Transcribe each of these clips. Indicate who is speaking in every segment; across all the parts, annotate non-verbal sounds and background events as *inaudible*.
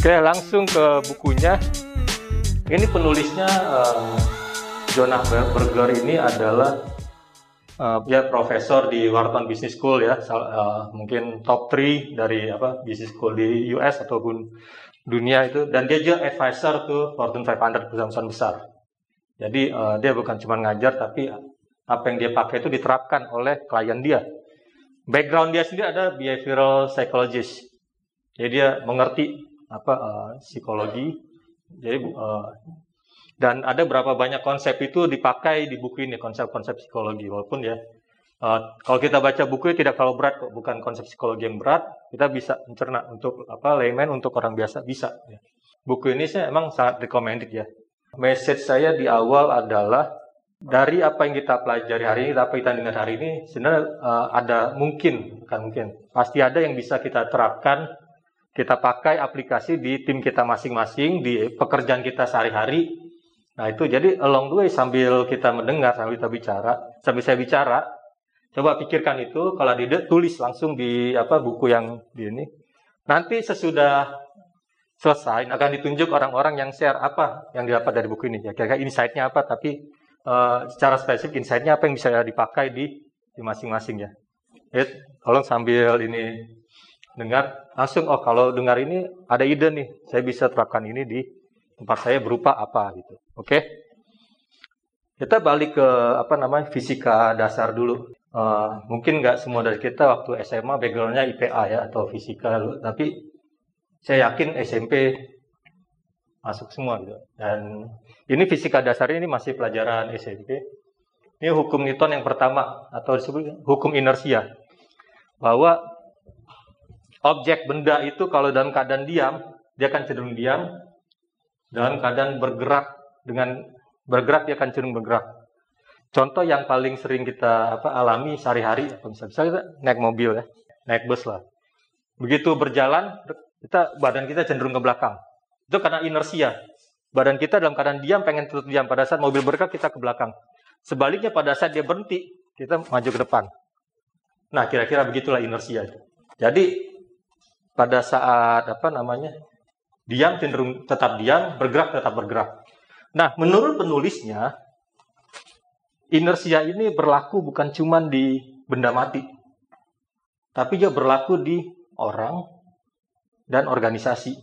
Speaker 1: Oke, langsung ke bukunya. Ini penulisnya uh, Jonah Berger ini adalah uh, dia profesor di Wharton Business School ya, uh, mungkin top 3 dari apa business school di US ataupun dunia itu dan dia juga advisor ke Fortune 500 perusahaan besar. Jadi uh, dia bukan cuma ngajar tapi apa yang dia pakai itu diterapkan oleh klien dia. Background dia sendiri ada behavioral psychologist. Jadi dia mengerti apa uh, psikologi. Jadi uh, dan ada berapa banyak konsep itu dipakai di buku ini konsep-konsep psikologi walaupun ya Uh, kalau kita baca buku tidak terlalu berat kok, bukan konsep psikologi yang berat, kita bisa mencerna untuk apa layman untuk orang biasa bisa. Ya. Buku ini saya emang sangat recommended ya. Message saya di awal adalah dari apa yang kita pelajari hari ini, apa kita dengar hari ini, sebenarnya uh, ada mungkin, bukan mungkin, pasti ada yang bisa kita terapkan, kita pakai aplikasi di tim kita masing-masing, di pekerjaan kita sehari-hari. Nah itu jadi along the way sambil kita mendengar, sambil kita bicara, sambil saya bicara, Coba pikirkan itu kalau di tulis langsung di apa buku yang di ini. Nanti sesudah selesai akan ditunjuk orang-orang yang share apa yang didapat dari buku ini. Ya kira-kira insight-nya apa tapi uh, secara spesifik insight-nya apa yang bisa dipakai di di masing-masing ya. Ya, tolong sambil ini dengar langsung oh kalau dengar ini ada ide nih, saya bisa terapkan ini di tempat saya berupa apa gitu. Oke. Okay? Kita balik ke apa namanya fisika dasar dulu. Uh, mungkin nggak semua dari kita waktu SMA backgroundnya IPA ya atau fisika, tapi saya yakin SMP masuk semua gitu. Dan ini fisika dasar ini masih pelajaran SMP. Ini hukum Newton yang pertama atau disebut hukum inersia bahwa objek benda itu kalau dalam keadaan diam dia akan cenderung diam, dalam keadaan bergerak dengan bergerak dia akan cenderung bergerak. Contoh yang paling sering kita apa, alami sehari-hari, misalnya kita naik mobil ya, naik bus lah. Begitu berjalan, kita badan kita cenderung ke belakang. Itu karena inersia. Badan kita dalam keadaan diam, pengen tetap diam. Pada saat mobil bergerak, kita ke belakang. Sebaliknya pada saat dia berhenti, kita maju ke depan. Nah, kira-kira begitulah inersia. Jadi pada saat apa namanya diam cenderung tetap diam, bergerak tetap bergerak. Nah, menurut penulisnya inersia ini berlaku bukan cuma di benda mati, tapi juga berlaku di orang dan organisasi.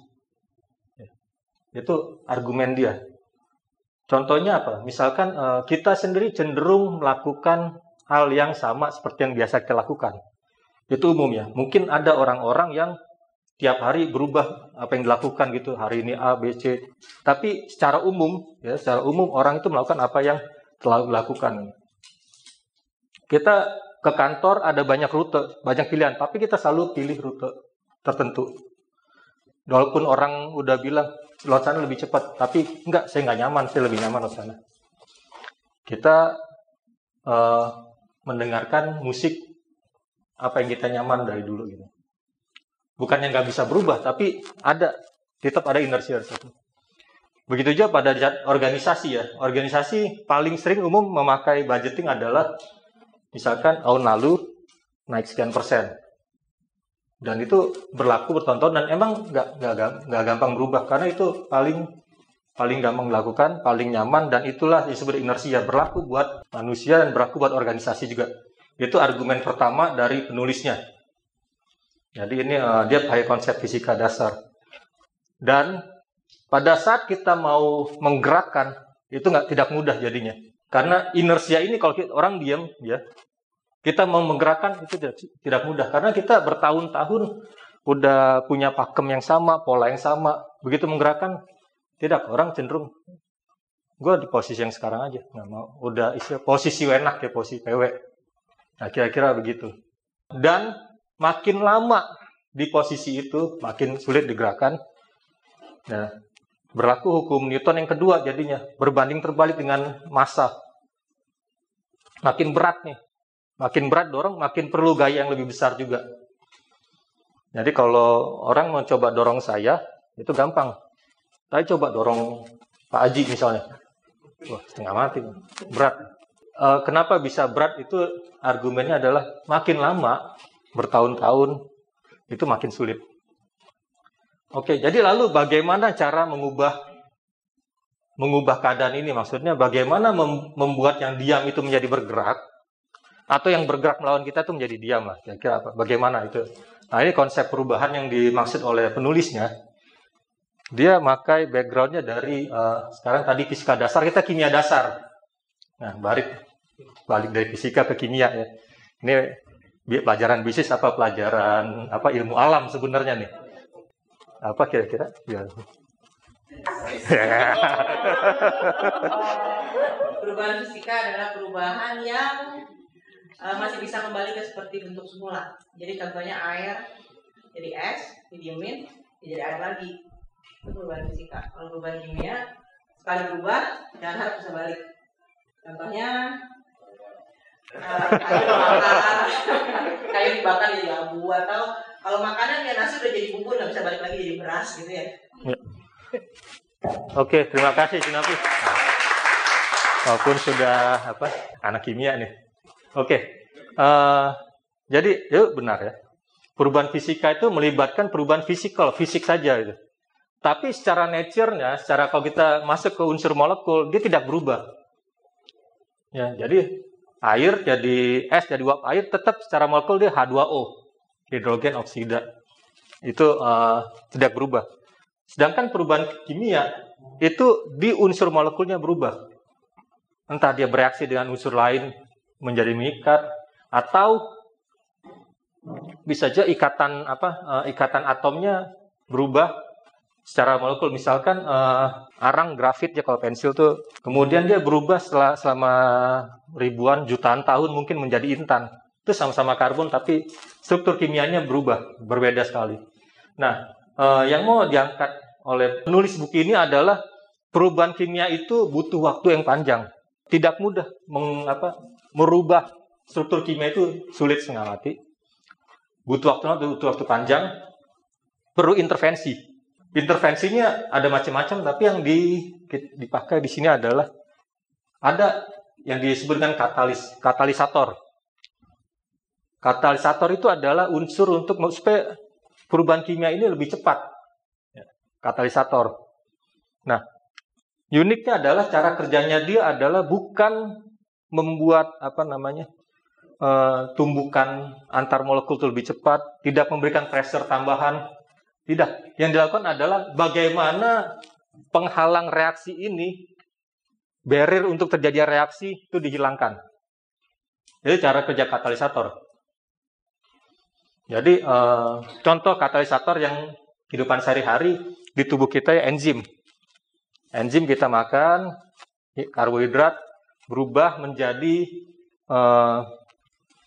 Speaker 1: Itu argumen dia. Contohnya apa? Misalkan eh, kita sendiri cenderung melakukan hal yang sama seperti yang biasa kita lakukan. Itu umum ya. Mungkin ada orang-orang yang tiap hari berubah apa yang dilakukan gitu. Hari ini A, B, C. Tapi secara umum, ya, secara umum orang itu melakukan apa yang telah dilakukan. Kita ke kantor ada banyak rute, banyak pilihan, tapi kita selalu pilih rute tertentu. Walaupun orang udah bilang lewat sana lebih cepat, tapi enggak, saya nggak nyaman, saya lebih nyaman lewat sana. Kita uh, mendengarkan musik apa yang kita nyaman dari dulu gitu. Bukannya nggak bisa berubah, tapi ada tetap ada inersia Begitu juga pada organisasi ya. Organisasi paling sering umum memakai budgeting adalah misalkan tahun lalu naik sekian persen. Dan itu berlaku bertonton dan emang nggak nggak gampang berubah karena itu paling paling gampang dilakukan, paling nyaman dan itulah disebut inersia berlaku buat manusia dan berlaku buat organisasi juga. Itu argumen pertama dari penulisnya. Jadi ini uh, dia pakai konsep fisika dasar. Dan pada saat kita mau menggerakkan itu nggak tidak mudah jadinya. Karena inersia ini kalau kita, orang diam ya, kita mau menggerakkan itu tidak, tidak mudah. Karena kita bertahun-tahun udah punya pakem yang sama, pola yang sama. Begitu menggerakkan tidak orang cenderung gue di posisi yang sekarang aja nggak mau. Udah isi posisi enak ya posisi PW nah kira-kira begitu. Dan makin lama di posisi itu makin sulit digerakkan. Nah Berlaku hukum Newton yang kedua jadinya, berbanding terbalik dengan massa. Makin berat nih, makin berat dorong, makin perlu gaya yang lebih besar juga. Jadi kalau orang mau coba dorong saya, itu gampang. Saya coba dorong Pak Aji misalnya. Wah, setengah mati. Berat. uh, kenapa bisa berat itu argumennya adalah makin lama bertahun-tahun itu makin sulit. Oke, jadi lalu bagaimana cara mengubah mengubah keadaan ini? Maksudnya bagaimana mem membuat yang diam itu menjadi bergerak atau yang bergerak melawan kita itu menjadi diam lah. Kira-kira apa? Bagaimana itu? Nah, ini konsep perubahan yang dimaksud oleh penulisnya. Dia makai backgroundnya dari uh, sekarang tadi fisika dasar, kita kimia dasar. Nah, balik balik dari fisika ke kimia ya. Ini pelajaran bisnis apa pelajaran apa ilmu alam sebenarnya nih apa kira-kira? Ya.
Speaker 2: perubahan fisika adalah perubahan yang uh, masih bisa kembali ke seperti bentuk semula. Jadi contohnya air jadi es, didiemin, jadi air lagi. Itu perubahan fisika. Kalau perubahan kimia, sekali berubah, jangan harap bisa balik. Contohnya uh, kayu dibakar, *laughs* kayu dibakar jadi abu atau kalau makanan ya nasi udah jadi bubur nggak bisa balik lagi jadi beras gitu ya. ya.
Speaker 1: Oke, terima kasih Cinapi. Walaupun sudah apa anak kimia nih. Oke, uh, jadi yuk benar ya. Perubahan fisika itu melibatkan perubahan fisikal, fisik saja itu. Tapi secara nature-nya, secara kalau kita masuk ke unsur molekul, dia tidak berubah. Ya, jadi air jadi es jadi uap air tetap secara molekul dia H2O hidrogen oksida itu uh, tidak berubah. Sedangkan perubahan kimia itu di unsur molekulnya berubah. Entah dia bereaksi dengan unsur lain menjadi mengikat atau bisa saja ikatan apa uh, ikatan atomnya berubah secara molekul misalkan uh, arang grafit ya kalau pensil tuh kemudian dia berubah setelah selama ribuan jutaan tahun mungkin menjadi intan itu sama-sama karbon tapi struktur kimianya berubah, berbeda sekali. Nah, eh, yang mau diangkat oleh penulis buku ini adalah perubahan kimia itu butuh waktu yang panjang. Tidak mudah meng, apa, merubah struktur kimia itu sulit setengah mati. Butuh waktu, butuh waktu panjang, perlu intervensi. Intervensinya ada macam-macam, tapi yang di, dipakai di sini adalah ada yang disebut dengan katalis, katalisator. Katalisator itu adalah unsur untuk supaya perubahan kimia ini lebih cepat. Ya, katalisator. Nah, uniknya adalah cara kerjanya dia adalah bukan membuat apa namanya uh, tumbukan antar molekul lebih cepat, tidak memberikan pressure tambahan, tidak. Yang dilakukan adalah bagaimana penghalang reaksi ini, barrier untuk terjadi reaksi itu dihilangkan. Jadi cara kerja katalisator. Jadi uh, contoh katalisator yang kehidupan sehari-hari di tubuh kita ya enzim. Enzim kita makan karbohidrat berubah menjadi uh,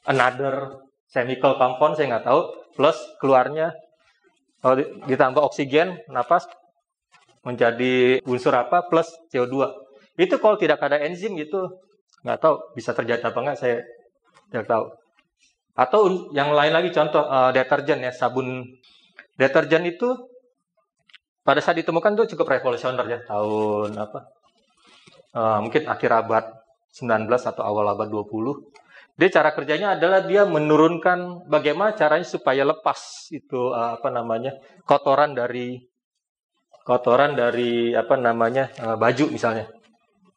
Speaker 1: another chemical compound saya nggak tahu. Plus keluarnya kalau ditambah oksigen napas menjadi unsur apa plus CO2 itu kalau tidak ada enzim itu nggak tahu bisa terjadi apa nggak saya tidak tahu. Atau yang lain lagi contoh uh, deterjen ya, sabun. Deterjen itu pada saat ditemukan itu cukup revolusioner ya, tahun apa? Uh, mungkin akhir abad 19 atau awal abad 20. Dia cara kerjanya adalah dia menurunkan bagaimana caranya supaya lepas itu uh, apa namanya? kotoran dari kotoran dari apa namanya? Uh, baju misalnya.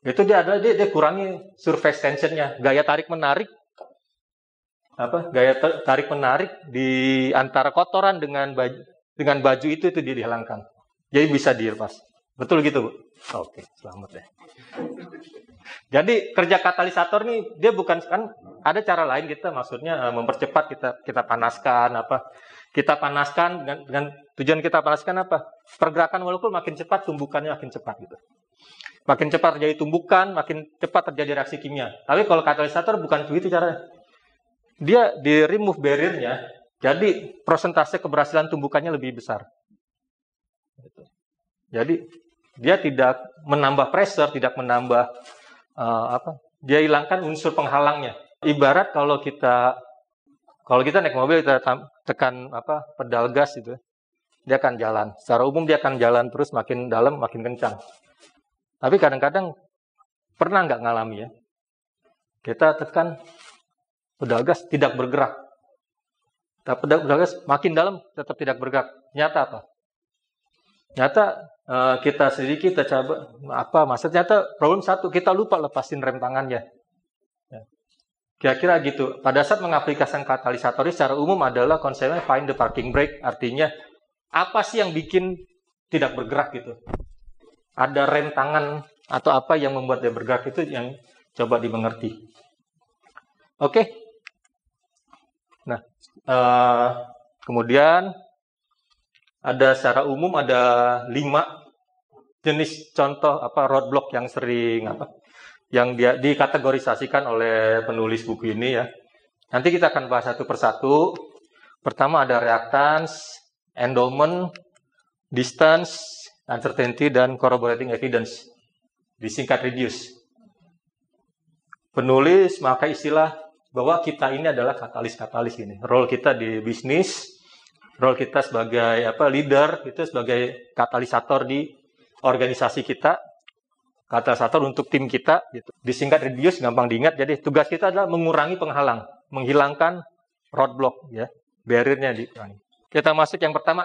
Speaker 1: Itu dia adalah dia, dia kurangi surface tensionnya, gaya tarik menarik apa gaya tarik menarik di antara kotoran dengan baju dengan baju itu itu dihilangkan. Jadi bisa dilepas. Betul gitu, Bu? Oke, selamat ya. Jadi kerja katalisator nih dia bukan kan ada cara lain kita maksudnya eh, mempercepat kita kita panaskan apa kita panaskan dengan, dengan tujuan kita panaskan apa? Pergerakan molekul makin cepat tumbukannya makin cepat gitu. Makin cepat terjadi tumbukan makin cepat terjadi reaksi kimia. Tapi kalau katalisator bukan begitu caranya. Dia di remove barriernya, jadi persentase keberhasilan tumbukannya lebih besar. Jadi dia tidak menambah pressure, tidak menambah uh, apa? Dia hilangkan unsur penghalangnya. Ibarat kalau kita kalau kita naik mobil kita tekan apa pedal gas itu, dia akan jalan. Secara umum dia akan jalan terus makin dalam makin kencang. Tapi kadang-kadang pernah nggak ngalami ya? Kita tekan pedal gas tidak bergerak. Tapi pedal, gas makin dalam tetap tidak bergerak. Nyata apa? Nyata uh, kita sedikit kita coba apa maksudnya ternyata problem satu kita lupa lepasin rem tangannya. Ya. Kira-kira gitu. Pada saat mengaplikasikan katalisator secara umum adalah konsepnya find the parking brake. Artinya apa sih yang bikin tidak bergerak gitu? Ada rem tangan atau apa yang membuat dia bergerak itu yang coba dimengerti. Oke. Okay. Nah, uh, kemudian ada secara umum ada lima jenis contoh apa roadblock yang sering apa yang dia dikategorisasikan oleh penulis buku ini ya. Nanti kita akan bahas satu persatu. Pertama ada reactance, endowment, distance, uncertainty, dan corroborating evidence. Disingkat reduce. Penulis maka istilah bahwa kita ini adalah katalis-katalis ini. Role kita di bisnis, role kita sebagai apa leader itu sebagai katalisator di organisasi kita. Katalisator untuk tim kita gitu. disingkat reduce gampang diingat. Jadi tugas kita adalah mengurangi penghalang menghilangkan roadblock ya barriernya di kita masuk yang pertama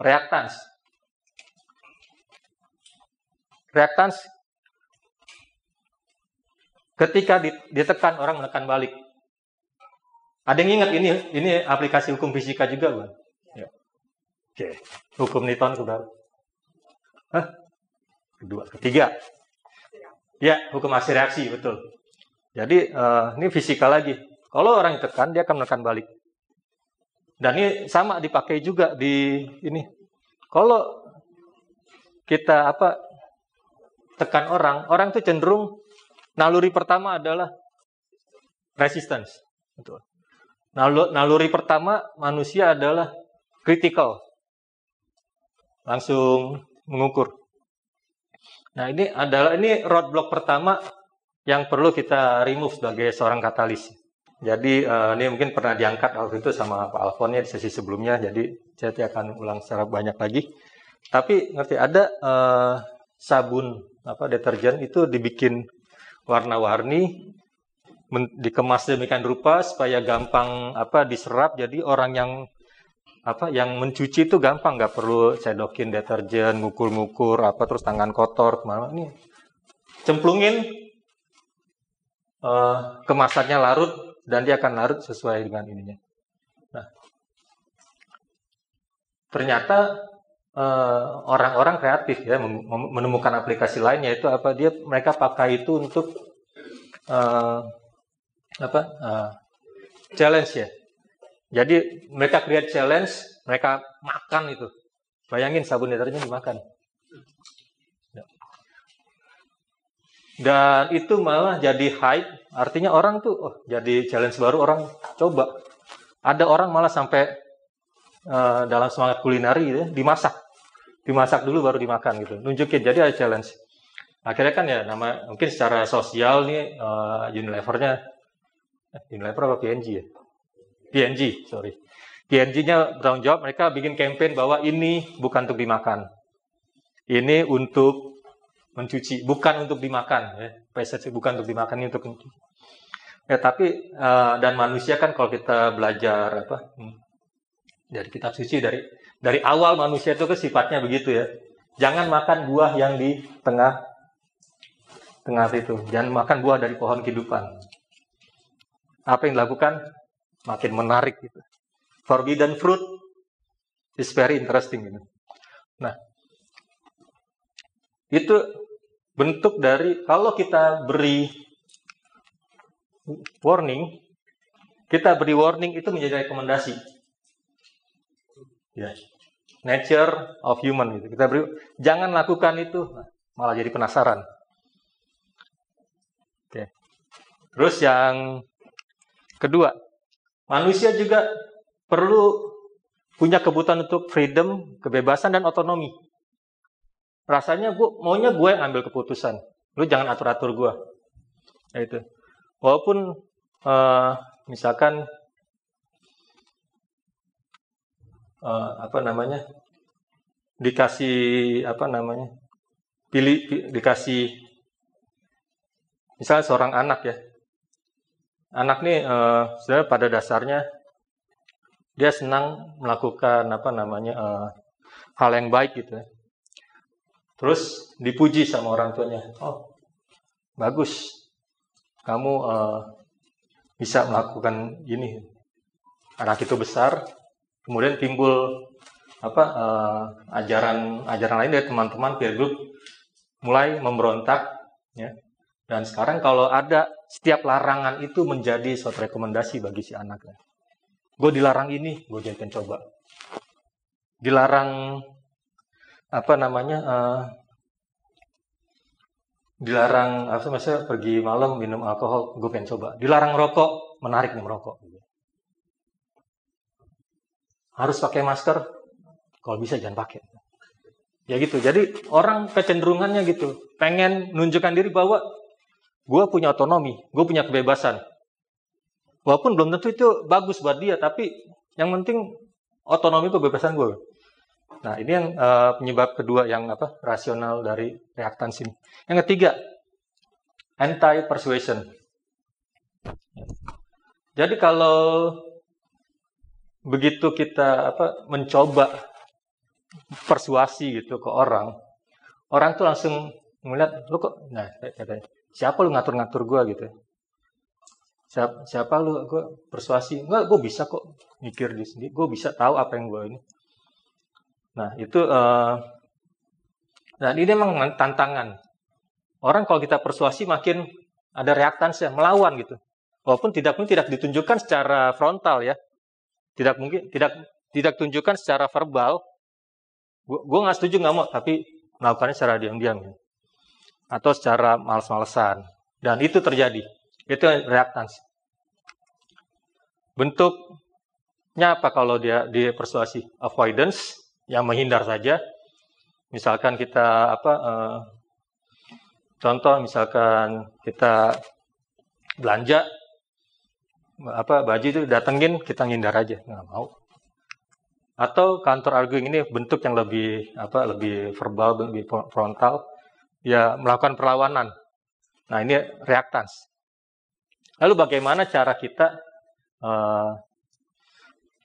Speaker 1: reactance. Reactance. Ketika ditekan orang menekan balik ada yang ingat ini ini aplikasi hukum fisika juga, Bang? Ya. Oke. Hukum Newton sudah. Hah? Kedua, ketiga. Ya, hukum aksi reaksi, betul. Jadi uh, ini fisika lagi. Kalau orang tekan, dia akan menekan balik. Dan ini sama dipakai juga di ini. Kalau kita apa tekan orang, orang itu cenderung naluri pertama adalah resistance. Betul. Naluri pertama manusia adalah critical. Langsung mengukur. Nah, ini adalah ini roadblock pertama yang perlu kita remove sebagai seorang katalis. Jadi uh, ini mungkin pernah diangkat waktu itu sama Pak Alfonnya di sesi sebelumnya, jadi saya tidak akan ulang secara banyak lagi. Tapi ngerti ada uh, sabun apa deterjen itu dibikin warna-warni dikemas demikian rupa supaya gampang apa diserap. Jadi orang yang apa yang mencuci itu gampang. Nggak perlu cedokin deterjen ngukur-ngukur apa terus tangan kotor ke mana. Ini cemplungin uh, kemasannya larut dan dia akan larut sesuai dengan ininya. Nah ternyata eh, orang-orang uh, kreatif ya menemukan aplikasi lainnya itu apa dia mereka pakai itu untuk uh, apa uh, challenge ya. Jadi mereka create challenge, mereka makan itu. Bayangin sabun deterjen dimakan. Ya. Dan itu malah jadi hype, artinya orang tuh oh jadi challenge baru orang coba. Ada orang malah sampai uh, dalam semangat kulineri ya, dimasak. Dimasak dulu baru dimakan gitu. Nunjukin jadi ada challenge. Akhirnya kan ya nama mungkin secara sosial nih uh, Unilevernya Eh, Unilever apa PNG ya? PNG, sorry. PNG-nya bertanggung jawab, mereka bikin campaign bahwa ini bukan untuk dimakan. Ini untuk mencuci, bukan untuk dimakan. Ya. Bukan untuk dimakan, ini untuk mencuci. Ya, tapi uh, dan manusia kan kalau kita belajar apa hmm, dari kitab suci dari dari awal manusia itu kan sifatnya begitu ya. Jangan makan buah yang di tengah tengah itu. Jangan makan buah dari pohon kehidupan apa yang dilakukan makin menarik gitu. Forbidden fruit is very interesting gitu. Nah, itu bentuk dari kalau kita beri warning, kita beri warning itu menjadi rekomendasi. Ya. Nature of human gitu. Kita beri jangan lakukan itu, malah jadi penasaran. Oke. Terus yang Kedua, manusia juga perlu punya kebutuhan untuk freedom, kebebasan dan otonomi. Rasanya gue maunya gue yang ambil keputusan. Lu jangan atur-atur gue. Ya itu. Walaupun uh, misalkan uh, apa namanya dikasih apa namanya pilih dikasih misalnya seorang anak ya anak nih uh, sebenarnya pada dasarnya dia senang melakukan apa namanya uh, hal yang baik gitu ya. Terus dipuji sama orang tuanya. Oh, bagus. Kamu uh, bisa melakukan ini. Anak itu besar, kemudian timbul apa uh, ajaran ajaran lain dari teman-teman peer group mulai memberontak ya. Dan sekarang kalau ada setiap larangan itu menjadi suatu rekomendasi bagi si anak. Ya. Gue dilarang ini, gue jadikan coba. Dilarang apa namanya? Uh, dilarang apa misalnya pergi malam minum alkohol, gue pengen coba. Dilarang rokok, menarik nih merokok. Harus pakai masker, kalau bisa jangan pakai. Ya gitu. Jadi orang kecenderungannya gitu, pengen nunjukkan diri bahwa gue punya otonomi, gue punya kebebasan. Walaupun belum tentu itu bagus buat dia, tapi yang penting otonomi kebebasan gue. Nah ini yang uh, penyebab kedua yang apa rasional dari reaktans ini. Yang ketiga, anti persuasion. Jadi kalau begitu kita apa mencoba persuasi gitu ke orang, orang tuh langsung melihat lu kok, nah katanya siapa lu ngatur-ngatur gue gitu. Siapa, siapa lu gue persuasi? Enggak, gue bisa kok mikir di sini, gue bisa tahu apa yang gue ini. Nah itu, uh, dan ini memang tantangan. Orang kalau kita persuasi makin ada reaktansi melawan gitu. Walaupun tidak mungkin tidak ditunjukkan secara frontal ya, tidak mungkin tidak tidak tunjukkan secara verbal, gue nggak setuju nggak mau, tapi melakukannya secara diam-diam ya. Atau secara males-malesan. Dan itu terjadi. Itu reaktans. Bentuknya apa kalau dia di persuasi? Avoidance, yang menghindar saja. Misalkan kita apa? Uh, contoh misalkan kita belanja apa baju itu datengin kita ngindar aja nggak mau atau counter arguing ini bentuk yang lebih apa lebih verbal lebih frontal ya melakukan perlawanan. Nah ini reaktans. Lalu bagaimana cara kita uh,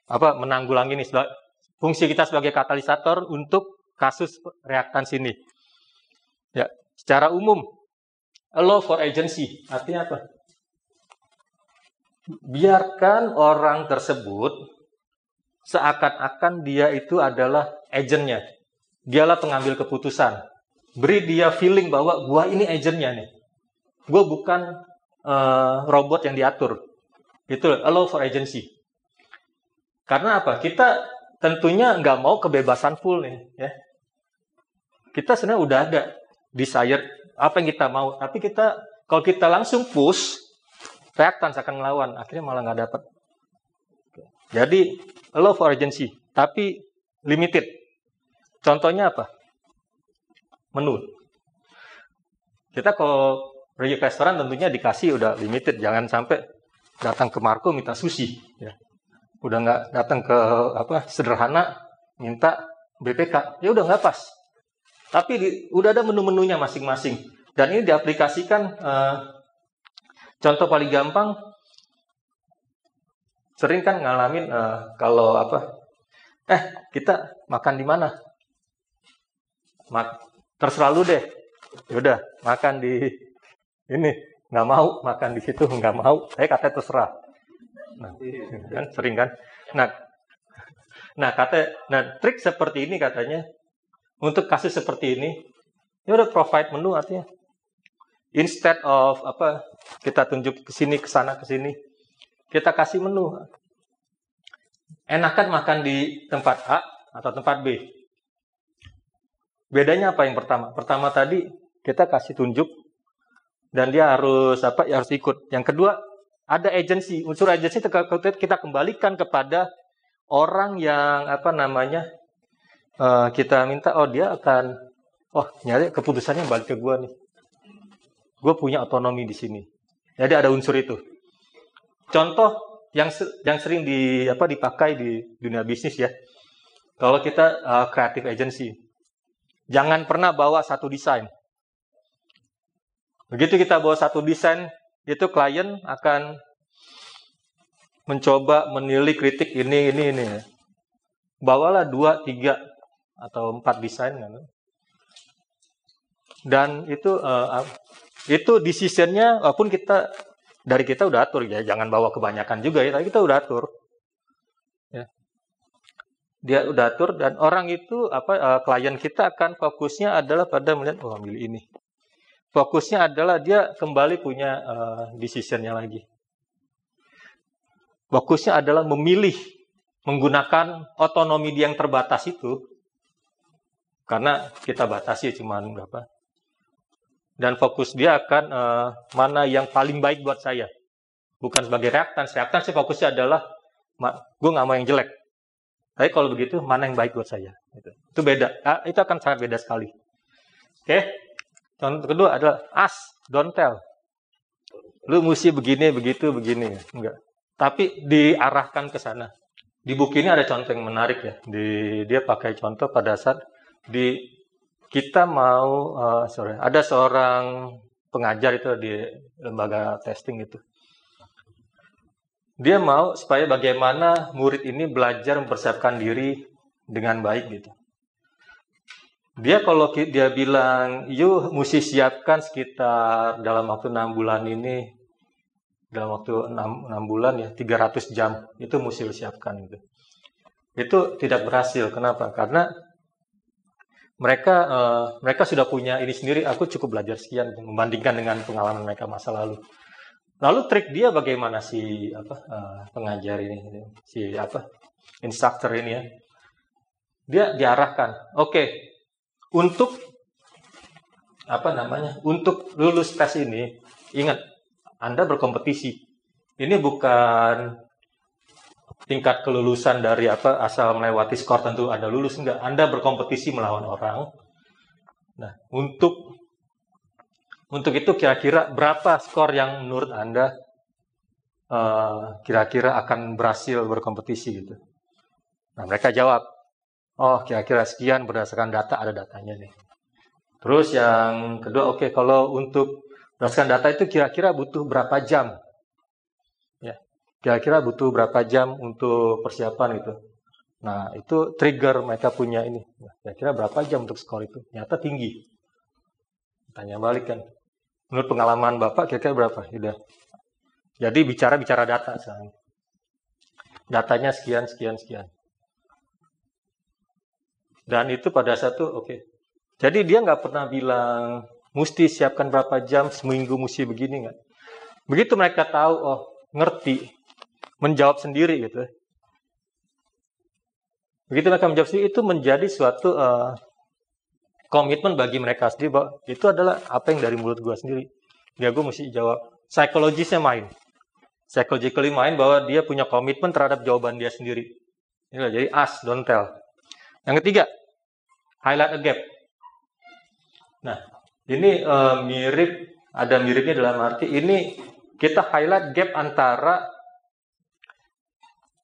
Speaker 1: apa menanggulangi ini? Fungsi kita sebagai katalisator untuk kasus reaktans ini. Ya secara umum allow for agency artinya apa? Biarkan orang tersebut seakan-akan dia itu adalah agentnya. Dialah pengambil keputusan. Beri dia feeling bahwa gua ini agentnya nih. Gua bukan uh, robot yang diatur. Itu allow for agency. Karena apa? Kita tentunya nggak mau kebebasan full nih, ya. Kita sebenarnya udah ada desire apa yang kita mau, tapi kita kalau kita langsung push, reaktans akan melawan, akhirnya malah nggak dapat. Jadi allow for agency, tapi limited. Contohnya apa? Menu. Kita kalau ke restoran tentunya dikasih udah limited, jangan sampai datang ke Marco minta sushi. Ya. Udah nggak datang ke apa sederhana minta BPK, ya udah nggak pas. Tapi di, udah ada menu-menunya masing-masing. Dan ini diaplikasikan, uh, contoh paling gampang, sering kan ngalamin uh, kalau apa eh kita makan di mana terserah lu deh. Yaudah makan di ini. Nggak mau makan di situ nggak mau. Saya kata terserah. Nah, kan sering kan? Nah nah kata nah trik seperti ini katanya. Untuk kasus seperti ini ya udah provide menu artinya. Instead of apa kita tunjuk ke sini ke sana ke sini kita kasih menu. Enakan makan di tempat A atau tempat B. Bedanya apa yang pertama? Pertama tadi kita kasih tunjuk dan dia harus apa? Ya harus ikut. Yang kedua ada agensi. Unsur agensi kita kembalikan kepada orang yang apa namanya uh, kita minta. Oh dia akan oh nyari keputusannya balik ke gue nih. Gue punya otonomi di sini. Jadi ada unsur itu. Contoh yang yang sering di apa dipakai di dunia bisnis ya. Kalau kita uh, creative agency, jangan pernah bawa satu desain. Begitu kita bawa satu desain, itu klien akan mencoba menilik kritik ini ini ini ya. bawalah dua tiga atau empat desain kan dan itu uh, itu decisionnya walaupun kita dari kita udah atur ya jangan bawa kebanyakan juga ya tapi kita udah atur dia udah atur dan orang itu apa uh, klien kita akan fokusnya adalah pada melihat oh ambil ini fokusnya adalah dia kembali punya uh, decisionnya lagi fokusnya adalah memilih menggunakan otonomi dia yang terbatas itu karena kita batasi cuma berapa dan fokus dia akan uh, mana yang paling baik buat saya. Bukan sebagai reaktan. Reaktan sih fokusnya adalah gue nggak mau yang jelek. Tapi kalau begitu mana yang baik buat saya? Itu, itu beda. Ah, itu akan sangat beda sekali. Oke. Okay? Contoh kedua adalah as, don't tell. Lu mesti begini, begitu, begini. Enggak. Tapi diarahkan ke sana. Di buku ini ada contoh yang menarik ya. Di, dia pakai contoh pada saat di kita mau uh, sorry ada seorang pengajar itu di lembaga testing itu dia mau supaya bagaimana murid ini belajar mempersiapkan diri dengan baik gitu dia kalau dia bilang yuk mesti siapkan sekitar dalam waktu enam bulan ini dalam waktu enam, enam bulan ya 300 jam itu mesti siapkan gitu itu tidak berhasil kenapa karena mereka uh, mereka sudah punya ini sendiri. Aku cukup belajar sekian membandingkan dengan pengalaman mereka masa lalu. Lalu trik dia bagaimana si apa uh, pengajar ini, si apa instructor ini ya? Dia diarahkan. Oke, okay, untuk apa namanya? Untuk lulus tes ini, ingat Anda berkompetisi. Ini bukan tingkat kelulusan dari apa asal melewati skor tentu Anda lulus enggak. Anda berkompetisi melawan orang. Nah, untuk untuk itu kira-kira berapa skor yang menurut Anda uh, kira-kira akan berhasil berkompetisi gitu. Nah, mereka jawab, oh kira-kira sekian berdasarkan data, ada datanya nih. Terus yang kedua, oke okay, kalau untuk berdasarkan data itu kira-kira butuh berapa jam kira-kira butuh berapa jam untuk persiapan itu. Nah, itu trigger mereka punya ini. Nah, kira-kira berapa jam untuk skor itu? Ternyata tinggi. Tanya balik kan. Menurut pengalaman Bapak, kira-kira berapa? Udah. Jadi bicara-bicara data sekarang. Datanya sekian, sekian, sekian. Dan itu pada satu, oke. Okay. Jadi dia nggak pernah bilang, mesti siapkan berapa jam, seminggu mesti begini nggak. Begitu mereka tahu, oh ngerti, menjawab sendiri gitu. Begitu mereka menjawab sendiri itu menjadi suatu uh, komitmen bagi mereka sendiri bahwa itu adalah apa yang dari mulut gue sendiri. Dia gue mesti jawab. Psikologisnya main. Psychologically main bahwa dia punya komitmen terhadap jawaban dia sendiri. Inilah, jadi ask, don't tell. Yang ketiga, highlight a gap. Nah, ini uh, mirip, ada miripnya dalam arti ini kita highlight gap antara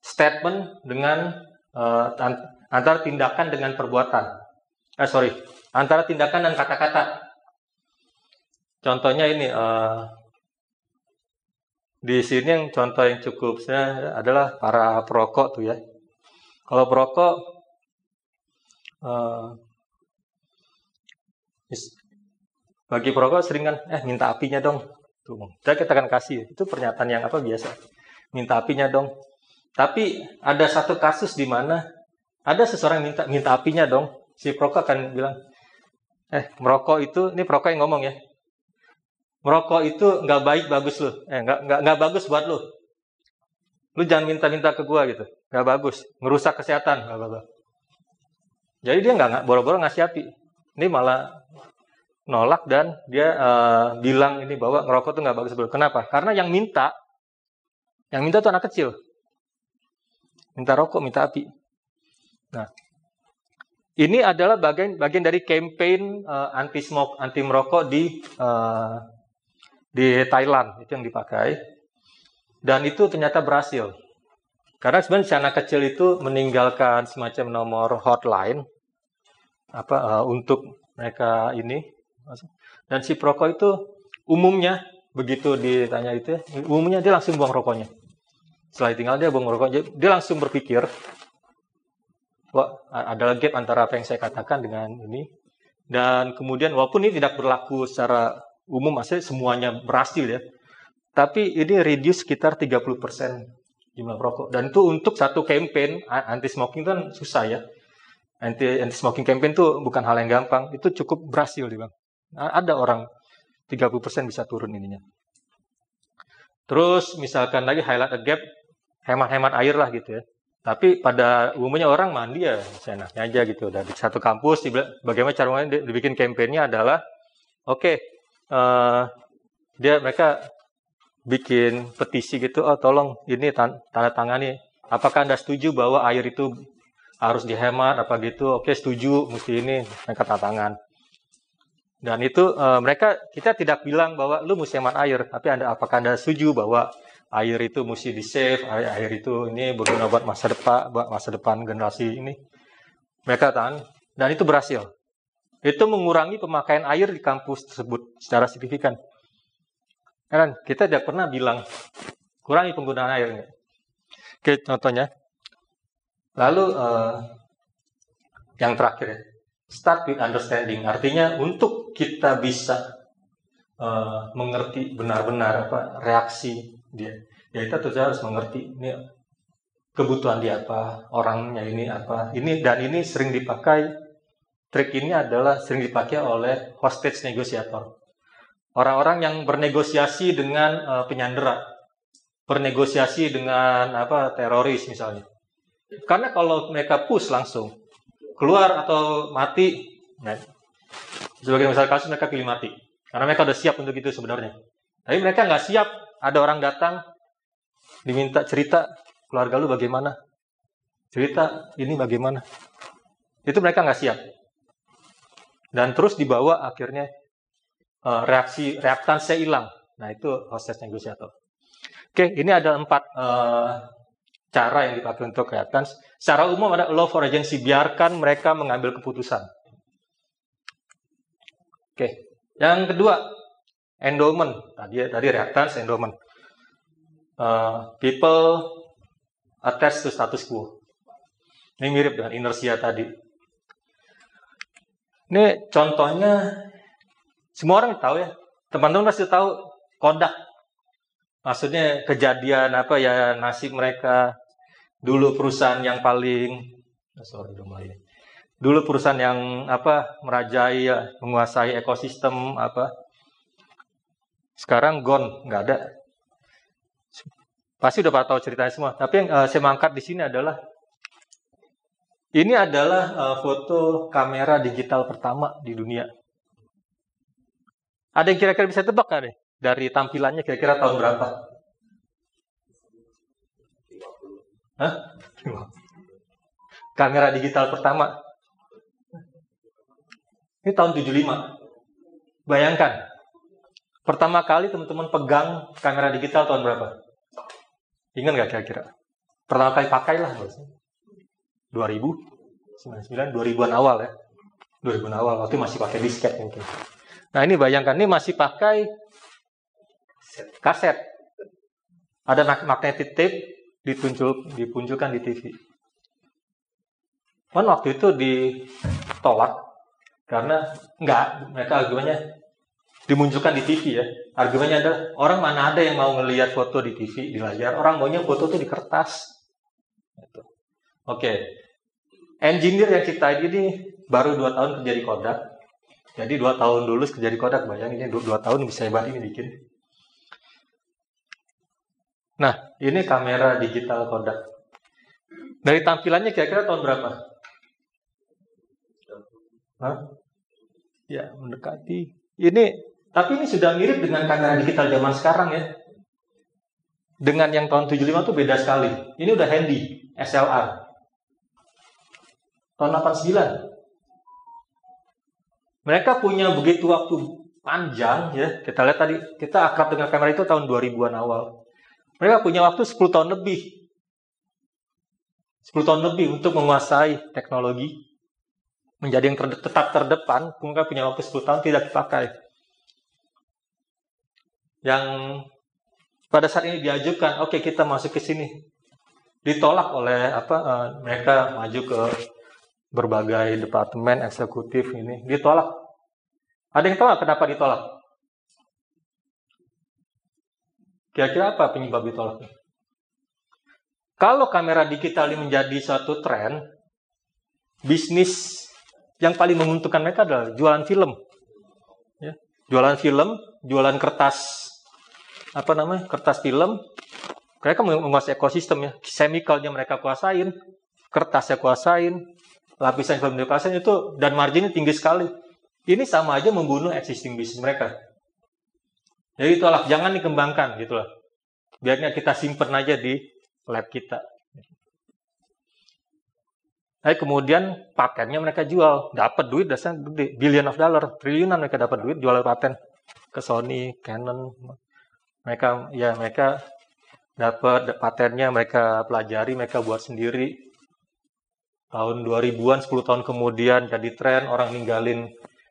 Speaker 1: statement dengan uh, antara tindakan dengan perbuatan. Eh sorry, antara tindakan dan kata-kata. Contohnya ini uh, di sini yang contoh yang cukup saya adalah para perokok tuh ya. Kalau perokok uh, bagi perokok sering kan eh minta apinya dong. Tuh, kita akan kasih. Itu pernyataan yang apa biasa. Minta apinya dong. Tapi ada satu kasus di mana ada seseorang minta minta apinya dong. Si perokok akan bilang, eh merokok itu, ini perokok yang ngomong ya. Merokok itu nggak baik bagus lo, eh nggak nggak nggak bagus buat lo. Lu jangan minta-minta ke gua gitu, nggak bagus, ngerusak kesehatan, bla bla Jadi dia nggak boro-boro ngasih api. Ini malah nolak dan dia uh, bilang ini bahwa ngerokok tuh nggak bagus. Kenapa? Karena yang minta, yang minta tuh anak kecil minta rokok, minta api. Nah, ini adalah bagian bagian dari campaign uh, anti smoke, anti merokok di uh, di Thailand itu yang dipakai. Dan itu ternyata berhasil. Karena sebenarnya anak kecil itu meninggalkan semacam nomor hotline apa uh, untuk mereka ini dan si perokok itu umumnya begitu ditanya itu umumnya dia langsung buang rokoknya Setelah tinggal dia buang rokok, dia langsung berpikir, wah ada gap antara apa yang saya katakan dengan ini. Dan kemudian walaupun ini tidak berlaku secara umum, maksudnya semuanya berhasil ya. Tapi ini reduce sekitar 30% jumlah rokok. Dan itu untuk satu campaign anti smoking kan susah ya. Anti anti smoking campaign itu bukan hal yang gampang. Itu cukup berhasil, bang. Ada orang 30% bisa turun ininya. Terus misalkan lagi highlight a gap, hemat-hemat air lah gitu ya. Tapi pada umumnya orang mandi ya seenaknya aja gitu. Dari satu kampus, bagaimana caranya dibikin kampanyenya adalah, oke, okay, uh, eh, dia mereka bikin petisi gitu, oh tolong ini tanda tangani. Apakah anda setuju bahwa air itu harus dihemat apa gitu? Oke okay, setuju, mesti ini mereka tanda tangan. Dan itu uh, mereka kita tidak bilang bahwa lu mesti hemat air, tapi anda apakah anda setuju bahwa air itu mesti di save, air, air itu ini berguna buat masa depan, buat masa depan generasi ini. Mereka tahan dan itu berhasil. Itu mengurangi pemakaian air di kampus tersebut secara signifikan. Kan kita tidak pernah bilang kurangi penggunaan air. Oke, contohnya. Lalu uh, yang terakhir ya start with understanding. Artinya untuk kita bisa uh, mengerti benar-benar apa reaksi dia, ya kita tentu harus mengerti ini kebutuhan dia apa, orangnya ini apa. Ini dan ini sering dipakai trik ini adalah sering dipakai oleh hostage negosiator. Orang-orang yang bernegosiasi dengan uh, penyandera, bernegosiasi dengan apa teroris misalnya. Karena kalau mereka push langsung, keluar atau mati, nah, sebagai misal kasus mereka pilih mati. Karena mereka udah siap untuk itu sebenarnya. Tapi mereka nggak siap, ada orang datang, diminta cerita, keluarga lu bagaimana? Cerita ini bagaimana? Itu mereka nggak siap. Dan terus dibawa akhirnya uh, reaksi reaktansi hilang. Nah itu hostess negosiator. Oke, ini ada empat uh, cara yang dipakai untuk reactance. Secara umum ada law for agency, biarkan mereka mengambil keputusan. Oke, yang kedua, endowment. Tadi tadi reactance, endowment. Uh, people attach to status quo. Ini mirip dengan inersia tadi. Ini contohnya, semua orang tahu ya. Teman-teman pasti tahu Kodak maksudnya kejadian apa ya nasib mereka dulu perusahaan yang paling oh, sorry dulu perusahaan yang apa merajai ya, menguasai ekosistem apa sekarang gone nggak ada pasti udah pada tahu ceritanya semua tapi yang uh, saya mangkat di sini adalah ini adalah uh, foto kamera digital pertama di dunia ada yang kira-kira bisa tebak kan dari tampilannya kira-kira tahun berapa? Hah? Kamera digital pertama. Ini tahun 75. Bayangkan. Pertama kali teman-teman pegang kamera digital tahun berapa? Ingat nggak kira-kira? Pertama kali pakai lah. 2000, 99, 2000-an awal ya. 2000-an awal, waktu masih pakai disket mungkin. Nah ini bayangkan, ini masih pakai kaset. Ada magnetic tape ditunjuk, dipunculkan di TV. Kan waktu itu ditolak karena enggak mereka argumennya dimunculkan di TV ya. Argumennya adalah orang mana ada yang mau ngelihat foto di TV di layar, orang maunya foto tuh di kertas. Gitu. Oke, okay. engineer yang kita ini baru dua tahun kerja di Kodak. Jadi dua tahun dulu kerja di Kodak, bayangin ini dua, dua tahun bisa hebat ini bikin. Nah, ini kamera digital Kodak. Dari tampilannya kira-kira tahun berapa? Hah? Ya, mendekati. Ini, tapi ini sudah mirip dengan kamera digital zaman sekarang ya. Dengan yang tahun 75 itu beda sekali. Ini udah handy, SLR. Tahun 89. Mereka punya begitu waktu panjang ya. Kita lihat tadi, kita akrab dengan kamera itu tahun 2000-an awal. Mereka punya waktu 10 tahun lebih. 10 tahun lebih untuk menguasai teknologi. Menjadi yang terde tetap terdepan, mereka punya waktu 10 tahun tidak dipakai. Yang pada saat ini diajukan, oke okay, kita masuk ke sini, ditolak oleh apa uh, mereka maju ke berbagai departemen eksekutif ini ditolak. Ada yang tahu kenapa ditolak? Kira-kira apa penyebab ditolak? Kalau kamera digital ini menjadi suatu tren, bisnis yang paling menguntungkan mereka adalah jualan film. Ya. Jualan film, jualan kertas, apa namanya, kertas film. Mereka menguasai ekosistem ya. Chemicalnya mereka kuasain, kertasnya kuasain, lapisan film dikuasain itu, dan marginnya tinggi sekali. Ini sama aja membunuh existing bisnis mereka. Jadi itulah, jangan dikembangkan gitulah. Biarnya kita simpen aja di lab kita. Tapi kemudian patennya mereka jual, dapat duit dasarnya billion of dollar, triliunan mereka dapat duit jual paten ke Sony, Canon. Mereka ya mereka dapat patennya, mereka pelajari, mereka buat sendiri. Tahun 2000-an 10 tahun kemudian jadi tren orang ninggalin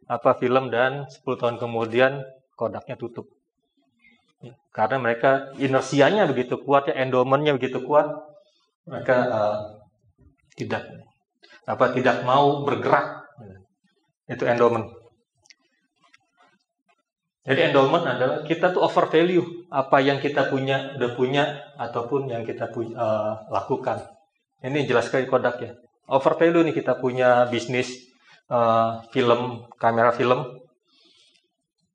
Speaker 1: apa film dan 10 tahun kemudian kodaknya tutup. Karena mereka inersianya begitu kuat, ya endowmentnya begitu kuat, mereka uh, tidak apa tidak mau bergerak. Itu endowment. Jadi endowment adalah kita tuh over value apa yang kita punya, udah punya ataupun yang kita punya, uh, lakukan. Ini jelas sekali kodak ya. Over value nih kita punya bisnis uh, film, kamera film.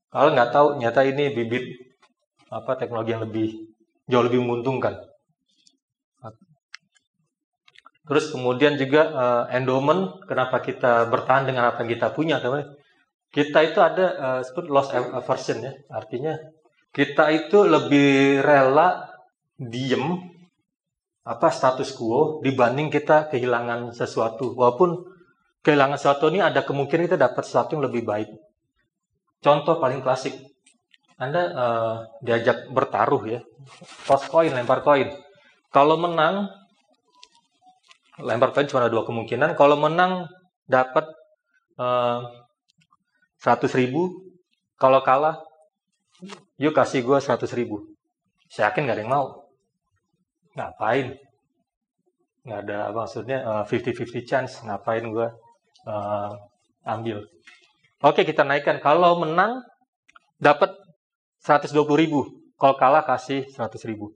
Speaker 1: Kalau nggak tahu, nyata ini bibit apa teknologi yang lebih jauh lebih menguntungkan. Terus kemudian juga uh, endowment, kenapa kita bertahan dengan apa yang kita punya, teman Kita itu ada uh, sebut loss aversion ya, artinya kita itu lebih rela diem apa status quo dibanding kita kehilangan sesuatu. Walaupun kehilangan sesuatu ini ada kemungkinan kita dapat sesuatu yang lebih baik. Contoh paling klasik, anda uh, diajak bertaruh ya, toss koin, lempar koin. Kalau menang, lempar koin cuma ada dua kemungkinan. Kalau menang dapat uh, ribu, kalau kalah, yuk kasih gue seratus ribu. Saya yakin gak ada yang mau. Ngapain? Nggak ada maksudnya uh, 50-50 chance. Ngapain gue uh, ambil? Oke kita naikkan. Kalau menang dapat 120 ribu. Kalau kalah kasih 100 ribu.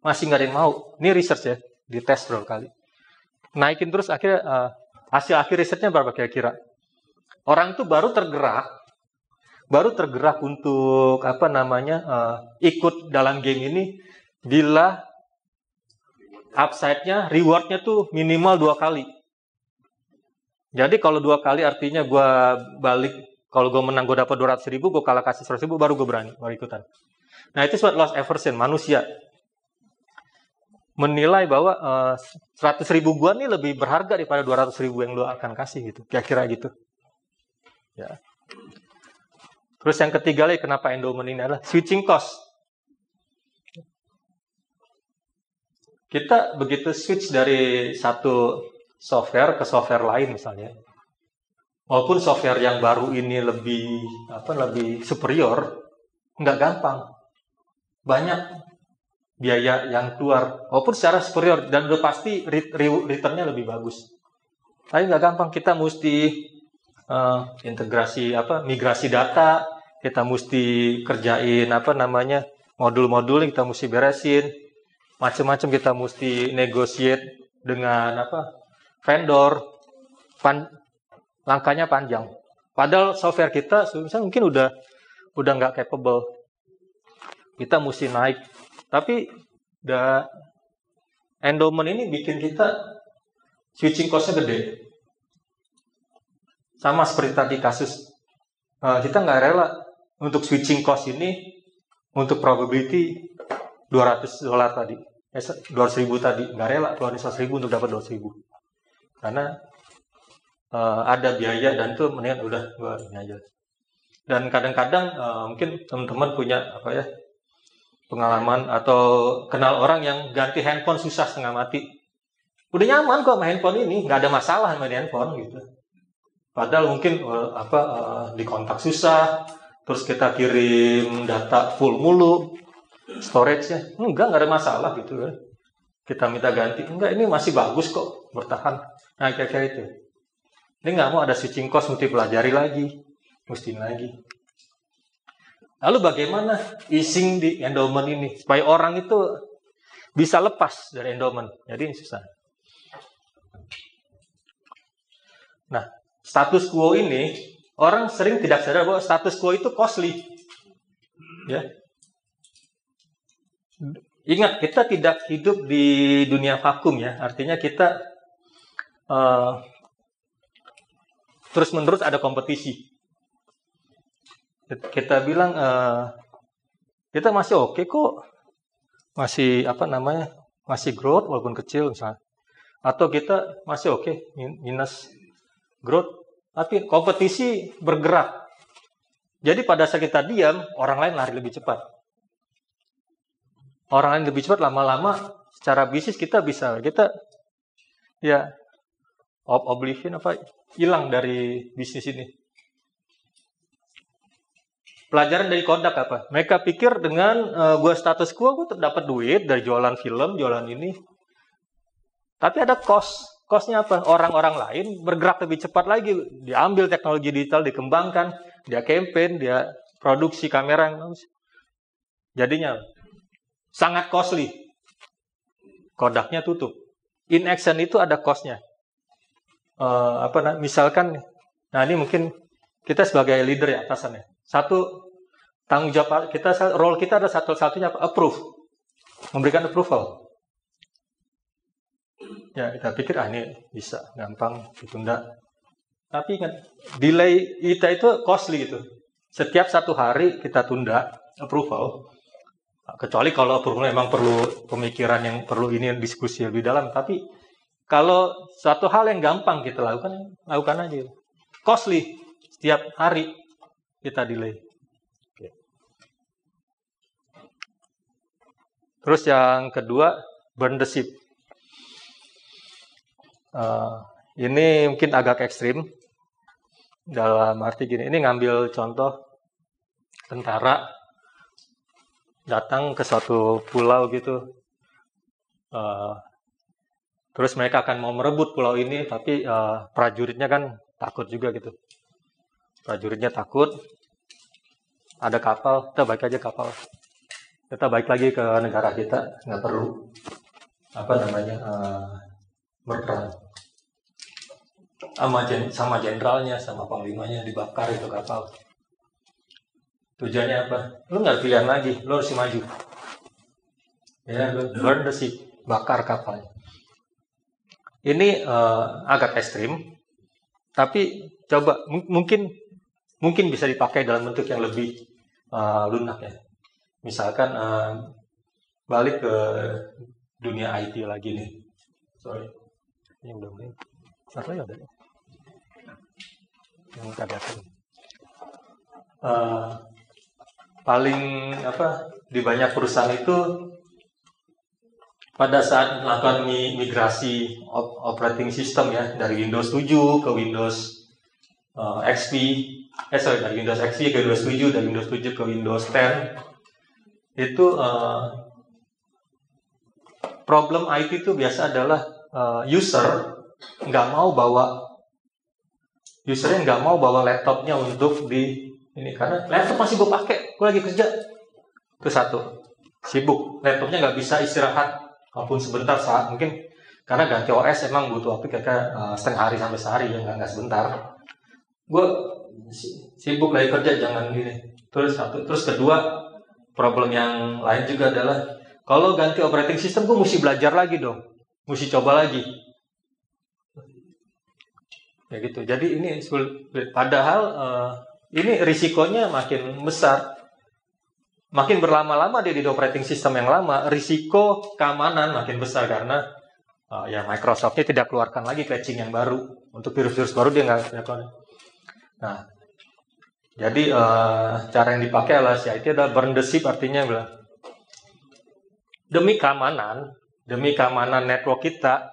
Speaker 1: Masih nggak ada yang mau. Ini research ya, dites berapa kali. Naikin terus akhirnya uh, hasil akhir risetnya berapa kira-kira? Orang itu baru tergerak, baru tergerak untuk apa namanya uh, ikut dalam game ini bila upside-nya, reward-nya tuh minimal dua kali. Jadi kalau dua kali artinya gue balik kalau gue menang gue dapat 200 ribu, gue kalah kasih 100 ribu, baru gue berani, baru ikutan. Nah itu sebab loss aversion, manusia. Menilai bahwa uh, eh, 100 ribu gue nih lebih berharga daripada 200 ribu yang lo akan kasih gitu. Kira-kira gitu. Ya. Terus yang ketiga lagi kenapa endowment ini adalah switching cost. Kita begitu switch dari satu software ke software lain misalnya, walaupun software yang baru ini lebih apa lebih superior nggak gampang. Banyak biaya yang keluar. Walaupun secara superior dan udah pasti returnnya lebih bagus. Tapi nggak gampang. Kita mesti uh, integrasi apa migrasi data kita mesti kerjain apa namanya modul-modul kita mesti beresin macam-macam kita mesti negotiate dengan apa vendor langkahnya panjang. Padahal software kita misalnya mungkin udah udah nggak capable. Kita mesti naik. Tapi da endowment ini bikin kita switching cost-nya gede. Sama seperti tadi kasus uh, kita nggak rela untuk switching cost ini untuk probability 200 dolar tadi, eh, 200 ribu tadi nggak rela keluarin 100 ribu untuk dapat 200 ribu karena uh, ada biaya dan tuh mendingan udah gua ini aja. Dan kadang-kadang uh, mungkin teman-teman punya apa ya pengalaman atau kenal orang yang ganti handphone susah setengah mati. Udah nyaman kok sama handphone ini, nggak ada masalah sama handphone gitu. Padahal mungkin uh, apa uh, di kontak susah, terus kita kirim data full mulu, storage-nya. Enggak, nggak ada masalah gitu kan. Kita minta ganti. Enggak, ini masih bagus kok, bertahan. Nah, kira-kira itu. Ini nggak mau ada switching cost, mesti pelajari lagi. Mesti lagi. Lalu bagaimana ising di endowment ini? Supaya orang itu bisa lepas dari endowment. Jadi ini susah. Nah, status quo ini, orang sering tidak sadar bahwa status quo itu costly. Ya, Ingat, kita tidak hidup di dunia vakum ya. Artinya kita uh, terus-menerus ada kompetisi. Kita bilang uh, kita masih oke okay kok, masih apa namanya, masih growth walaupun kecil misalnya. Atau kita masih oke okay, minus growth, tapi kompetisi bergerak. Jadi pada saat kita diam, orang lain lari lebih cepat orang lain lebih cepat lama-lama secara bisnis kita bisa kita ya ob oblivion apa hilang dari bisnis ini. Pelajaran dari Kodak apa? Mereka pikir dengan uh, gue status quo gue terdapat duit dari jualan film, jualan ini. Tapi ada cost. Costnya apa? Orang-orang lain bergerak lebih cepat lagi. Diambil teknologi digital, dikembangkan, dia campaign, dia produksi kamera. Jadinya sangat costly. Kodaknya tutup. In action itu ada costnya. Uh, apa nah, misalkan, nah ini mungkin kita sebagai leader ya atasannya. Satu tanggung jawab kita, role kita ada satu-satunya approve, memberikan approval. Ya kita pikir ah ini bisa gampang ditunda. Tapi ingat delay kita itu costly gitu. Setiap satu hari kita tunda approval, Kecuali kalau perlu memang perlu pemikiran yang perlu ini diskusi lebih dalam. Tapi kalau satu hal yang gampang kita lakukan, lakukan aja. Costly setiap hari kita delay. Terus yang kedua, burn the ship. Uh, ini mungkin agak ekstrim. Dalam arti gini, ini ngambil contoh tentara datang ke suatu pulau gitu. Uh, terus mereka akan mau merebut pulau ini, tapi uh, prajuritnya kan takut juga gitu. Prajuritnya takut. Ada kapal, kita baik aja kapal. Kita baik lagi ke negara kita, nggak perlu apa namanya uh, berperang sama sama jenderalnya sama panglimanya dibakar itu kapal Tujuannya apa? Lu nggak pilihan lagi, lu harus maju. Ya, lu burn the ship, bakar kapal. Ini uh, agak ekstrim, tapi coba mungkin mungkin bisa dipakai dalam bentuk yang lebih uh, lunak ya. Misalkan uh, balik ke dunia IT lagi nih. Sorry, ini udah mulai. Satu ya udah. Yang tadi Uh, paling apa di banyak perusahaan itu pada saat melakukan migrasi operating system ya dari Windows 7 ke Windows uh, XP eh sorry dari Windows XP ke Windows 7 dari Windows 7 ke Windows 10 itu uh, problem IT itu biasa adalah uh, user nggak mau bawa usernya nggak mau bawa laptopnya untuk di ini. Karena laptop masih gue pakai gue lagi kerja. Itu satu. Sibuk. Laptopnya nggak bisa istirahat. Walaupun sebentar saat mungkin. Karena ganti OS emang butuh waktu kayak uh, setengah hari sampai sehari. Ya nggak sebentar. Gue sibuk lagi kerja jangan gini. Terus satu. Terus kedua problem yang lain juga adalah kalau ganti operating system gue mesti belajar lagi dong mesti coba lagi ya gitu jadi ini padahal uh, ini risikonya makin besar. Makin berlama-lama dia di operating system yang lama, risiko keamanan makin besar karena uh, ya Microsoftnya tidak keluarkan lagi patching yang baru untuk virus-virus baru dia nggak keluarkan. Nah, jadi uh, cara yang dipakai adalah itu adalah burn the ship artinya bilang demi keamanan, demi keamanan network kita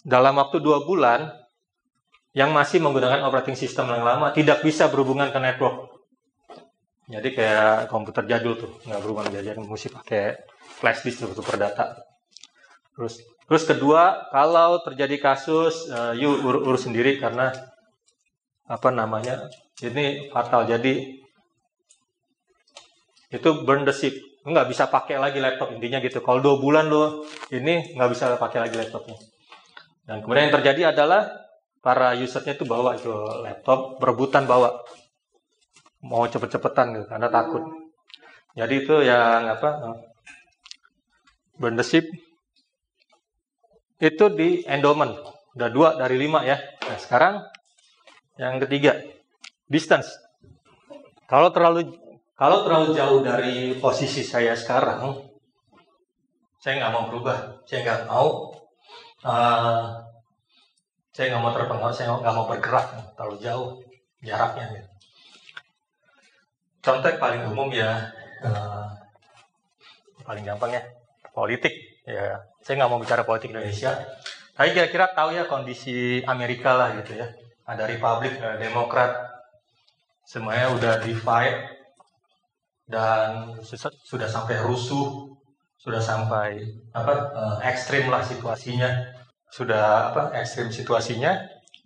Speaker 1: dalam waktu dua bulan yang masih menggunakan operating system yang lama tidak bisa berhubungan ke network. Jadi kayak komputer jadul tuh, nggak berubah menjadi mesti pakai flash disk untuk berdata. Terus terus kedua, kalau terjadi kasus, uh, you ur urus sendiri karena apa namanya ini fatal. Jadi itu burn the ship, nggak bisa pakai lagi laptop intinya gitu. Kalau dua bulan lo ini nggak bisa pakai lagi laptopnya. Dan kemudian yang terjadi adalah para usernya itu bawa itu laptop berebutan bawa mau cepet-cepetan gitu karena takut. Jadi itu yang apa Burndership itu di endowment udah dua dari lima ya. Nah sekarang yang ketiga distance. Kalau terlalu kalau terlalu jauh dari posisi saya sekarang, saya nggak mau berubah. Saya nggak mau. Uh, saya nggak mau terpengaruh. Saya nggak mau bergerak terlalu jauh jaraknya. Gitu. Contoh paling umum ya, uh, paling gampang ya, politik. Ya, saya nggak mau bicara politik Indonesia. Tapi kira-kira tahu ya kondisi Amerika lah gitu ya. Ada Republik, ada Demokrat, semuanya udah divide dan sudah sampai rusuh, sudah sampai apa uh, ekstrim lah situasinya, sudah apa ekstrim situasinya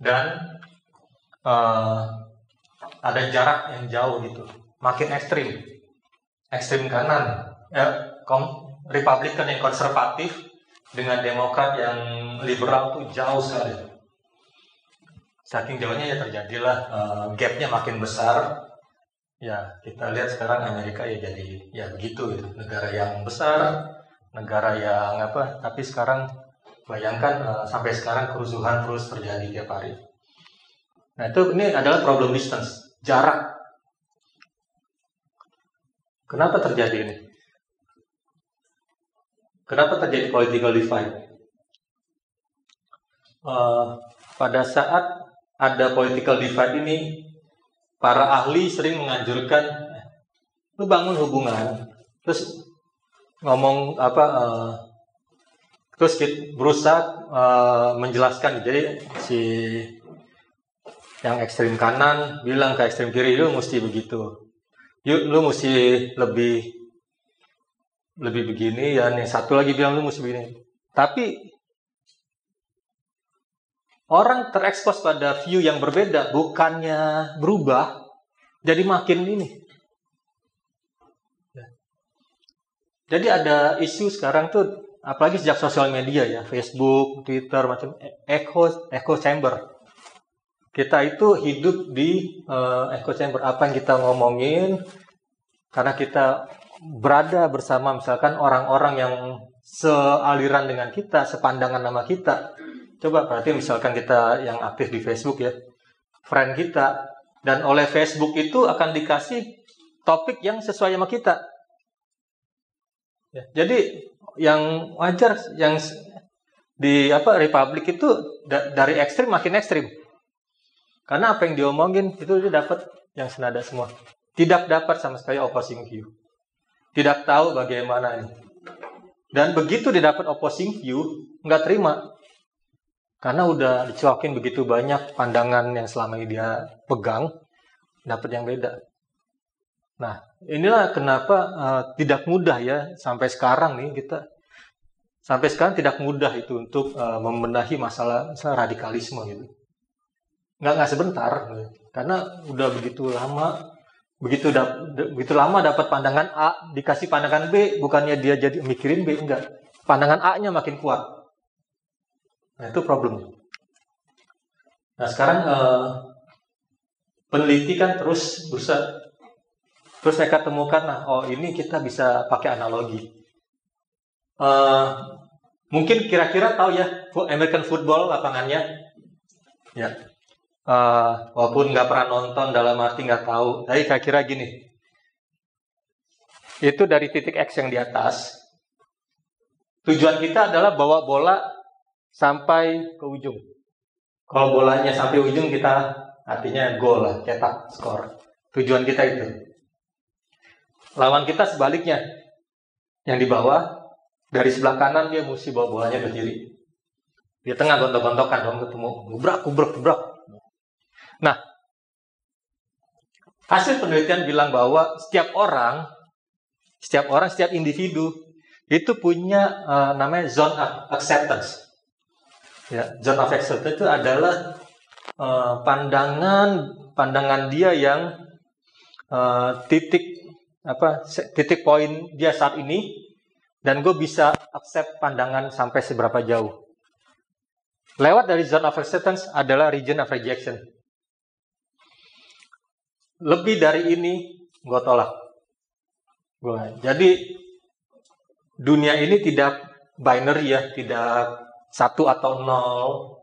Speaker 1: dan uh, ada jarak yang jauh gitu makin ekstrim. Ekstrim kanan, ya, kom, Republikan yang konservatif dengan Demokrat yang liberal tuh jauh sekali. Saking jauhnya ya terjadilah uh, gapnya makin besar. Ya kita lihat sekarang Amerika ya jadi ya begitu gitu. negara yang besar, negara yang apa. Tapi sekarang bayangkan uh, sampai sekarang kerusuhan terus terjadi tiap hari. Nah itu ini adalah problem distance, jarak Kenapa terjadi ini? Kenapa terjadi political divide? Uh, pada saat ada political divide ini, para ahli sering menganjurkan lu bangun hubungan, terus ngomong apa, uh, terus berusaha uh, menjelaskan. Jadi si yang ekstrim kanan bilang ke ekstrim kiri lu mesti begitu. Yuk lu mesti lebih lebih begini. Ya nih satu lagi bilang lu mesti begini. Tapi orang terekspos pada view yang berbeda bukannya berubah jadi makin ini ya. jadi ada isu sekarang tuh apalagi sejak sosial media ya Facebook Twitter macam echo echo chamber kita itu hidup di uh, echo chamber apa yang kita ngomongin karena kita berada bersama misalkan orang-orang yang sealiran dengan kita, sepandangan nama kita. Coba berarti misalkan kita yang aktif di Facebook ya, friend kita dan oleh Facebook itu akan dikasih topik yang sesuai sama kita. Ya, jadi yang wajar yang di apa Republik itu da dari ekstrim makin ekstrim. Karena apa yang diomongin itu dia dapat yang senada semua. Tidak dapat sama sekali opposing view. Tidak tahu bagaimana ini. Dan begitu didapat opposing view, nggak terima. Karena udah dicuakin begitu banyak pandangan yang selama ini dia pegang, dapat yang beda. Nah, inilah kenapa uh, tidak mudah ya sampai sekarang nih kita sampai sekarang tidak mudah itu untuk uh, membenahi masalah, radikalisme gitu. Nggak nggak sebentar karena udah begitu lama begitu da, begitu lama dapat pandangan A dikasih pandangan B bukannya dia jadi mikirin B enggak. Pandangan A-nya makin kuat nah itu problem. Nah sekarang eh, peneliti kan terus berusaha terus mereka temukan nah oh ini kita bisa pakai analogi. Eh, mungkin kira-kira tahu ya American football lapangannya? Ya. Uh, walaupun nggak pernah nonton dalam arti nggak tahu tapi saya kira gini. Itu dari titik X yang di atas. Tujuan kita adalah bawa bola sampai ke ujung. Kalau bolanya sampai ujung kita artinya gol lah cetak skor. Tujuan kita itu. Lawan kita sebaliknya. Yang di bawah dari sebelah kanan dia mesti bawa bolanya ke kiri di tengah gontok-gontokan dong ketemu gubrak gubrak gubrak Nah, Hasil penelitian bilang bahwa setiap orang, setiap orang, setiap individu itu punya uh, namanya zone acceptance. Ya, zone of acceptance itu adalah uh, pandangan pandangan dia yang uh, titik apa titik poin dia saat ini dan gue bisa accept pandangan sampai seberapa jauh. Lewat dari zone of acceptance adalah region of rejection lebih dari ini gue tolak. Gua. Jadi dunia ini tidak binary ya, tidak satu atau nol.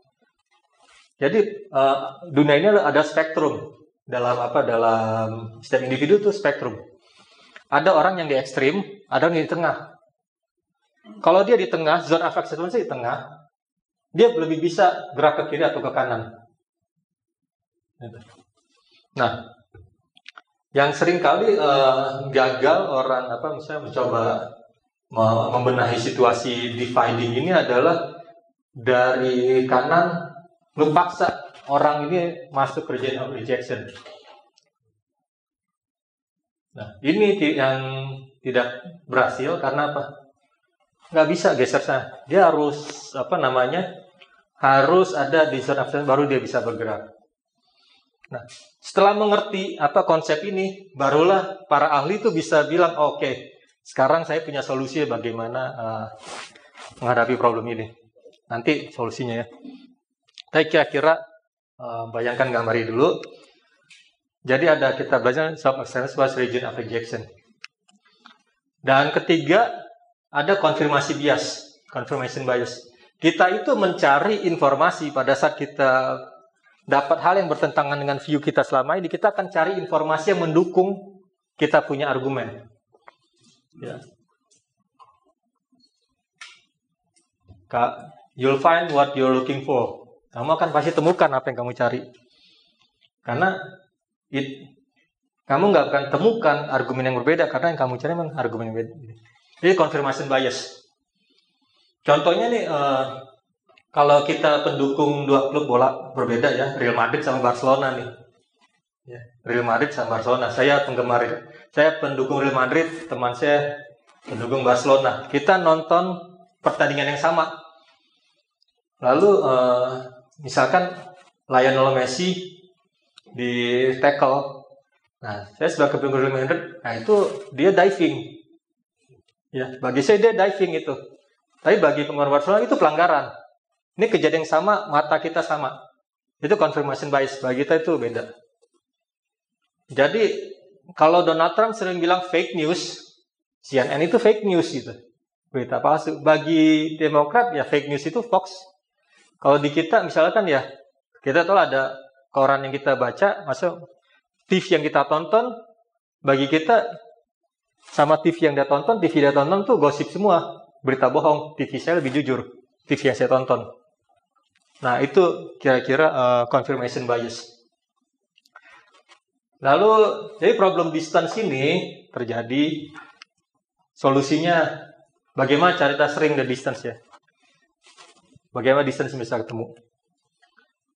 Speaker 1: Jadi uh, dunia ini ada spektrum dalam apa dalam setiap individu itu spektrum. Ada orang yang di ekstrim, ada yang di tengah. Kalau dia di tengah, zone of acceptance di tengah, dia lebih bisa gerak ke kiri atau ke kanan. Gitu. Nah, yang sering kali uh, gagal orang apa misalnya mencoba membenahi situasi dividing ini adalah dari kanan lu paksa orang ini masuk region of rejection. Nah, ini yang tidak berhasil karena apa? Nggak bisa geser sana. Dia harus apa namanya? Harus ada zone of baru dia bisa bergerak. Nah, setelah mengerti apa konsep ini, barulah para ahli itu bisa bilang, oke, okay, sekarang saya punya solusi bagaimana uh, menghadapi problem ini. Nanti solusinya ya. Tapi kira-kira uh, bayangkan gambar dulu. Jadi ada kita belajar self-acceptance was region of rejection. Dan ketiga, ada konfirmasi bias, confirmation bias. Kita itu mencari informasi pada saat kita dapat hal yang bertentangan dengan view kita selama ini, kita akan cari informasi yang mendukung kita punya argumen. Ya. Kak, you'll find what you're looking for. Kamu akan pasti temukan apa yang kamu cari. Karena it, kamu nggak akan temukan argumen yang berbeda karena yang kamu cari memang argumen yang berbeda. Jadi confirmation bias. Contohnya nih, uh, kalau kita pendukung dua klub bola berbeda ya, Real Madrid sama Barcelona nih. Ya, Real Madrid sama Barcelona. Saya penggemar, saya pendukung Real Madrid, teman saya pendukung Barcelona. Kita nonton pertandingan yang sama. Lalu uh, misalkan Lionel Messi di tackle. Nah, saya sebagai Real Madrid, nah itu dia diving. Ya, bagi saya dia diving itu. Tapi bagi penggemar Barcelona itu pelanggaran. Ini kejadian yang sama, mata kita sama. Itu confirmation bias. Bagi kita itu beda. Jadi, kalau Donald Trump sering bilang fake news, CNN itu fake news gitu. Berita palsu. Bagi Demokrat, ya fake news itu Fox. Kalau di kita, misalkan ya, kita tahu ada koran yang kita baca, masuk TV yang kita tonton, bagi kita sama TV yang dia tonton, TV dia tonton tuh gosip semua, berita bohong. TV saya lebih jujur, TV yang saya tonton. Nah, itu kira-kira uh, confirmation bias. Lalu, jadi problem distance ini terjadi solusinya bagaimana cara kita sering the distance ya. Bagaimana distance bisa ketemu.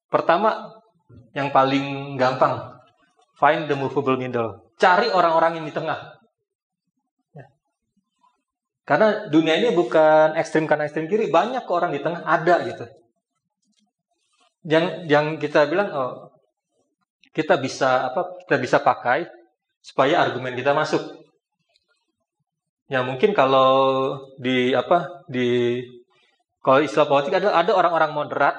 Speaker 1: Pertama, yang paling gampang, find the movable middle. Cari orang-orang yang di tengah. Ya. Karena dunia ini bukan ekstrim kanan ekstrim kiri, banyak orang di tengah ada gitu yang yang kita bilang oh kita bisa apa kita bisa pakai supaya argumen kita masuk. Ya mungkin kalau di apa di kalau istilah politik ada ada orang-orang moderat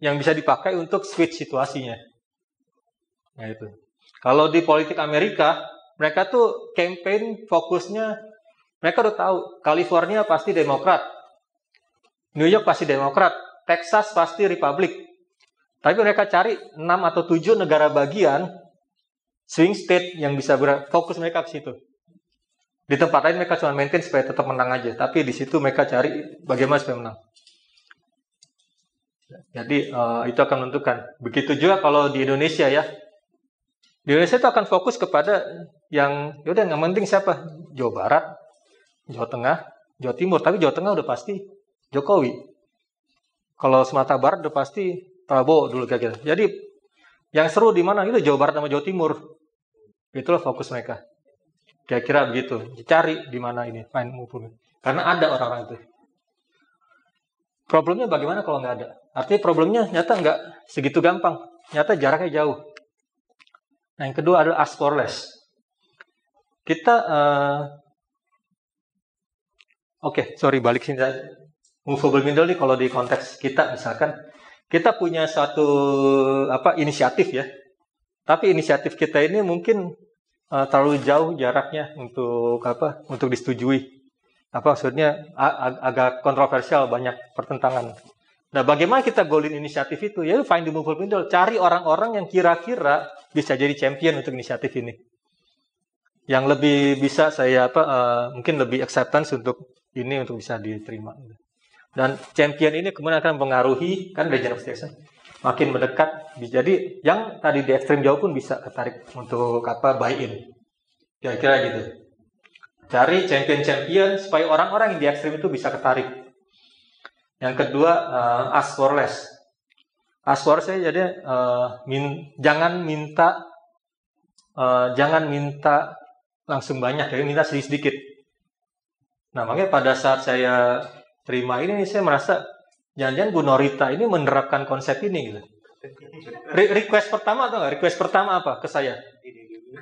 Speaker 1: yang bisa dipakai untuk switch situasinya. Nah itu. Kalau di politik Amerika, mereka tuh campaign fokusnya mereka udah tahu California pasti Demokrat, New York pasti Demokrat, Texas pasti Republik. Tapi mereka cari 6 atau 7 negara bagian swing state yang bisa fokus mereka ke situ. Di tempat lain mereka cuma maintain supaya tetap menang aja, tapi di situ mereka cari bagaimana supaya menang. Jadi uh, itu akan menentukan. Begitu juga kalau di Indonesia ya. Di Indonesia itu akan fokus kepada yang yaudah yang penting siapa? Jawa Barat, Jawa Tengah, Jawa Timur. Tapi Jawa Tengah udah pasti Jokowi. Kalau Sumatera Barat udah pasti Prabowo dulu kayak gitu. Jadi yang seru di mana? Itu Jawa Barat sama Jawa Timur. Itulah fokus mereka. Kira-kira begitu. Cari di mana ini find movement. Karena ada orang-orang itu. Problemnya bagaimana kalau nggak ada? Artinya problemnya nyata nggak segitu gampang. Nyata jaraknya jauh. Nah, yang kedua adalah ask for less. Kita, uh, oke, okay, sorry balik sini. Movable middle nih kalau di konteks kita misalkan kita punya satu apa inisiatif ya. Tapi inisiatif kita ini mungkin uh, terlalu jauh jaraknya untuk apa? Untuk disetujui apa maksudnya ag agak kontroversial banyak pertentangan. Nah, bagaimana kita golin inisiatif itu? Ya, find the movable middle. Cari orang-orang yang kira-kira bisa jadi champion untuk inisiatif ini. Yang lebih bisa saya apa uh, mungkin lebih acceptance untuk ini untuk bisa diterima. Dan champion ini kemudian akan mempengaruhi kan legend of station makin mendekat. Jadi yang tadi di ekstrim jauh pun bisa ketarik untuk apa buy in. Kira-kira gitu. Cari champion-champion supaya orang-orang yang di ekstrim itu bisa ketarik. Yang kedua, uh, ask for less. Ask for saya jadi uh, min, jangan minta uh, jangan minta langsung banyak, ya minta sedikit-sedikit. Nah, makanya pada saat saya terima ini, saya merasa jangan-jangan Bu Norita ini menerapkan konsep ini gitu. Re request pertama atau enggak? Request pertama apa ke saya?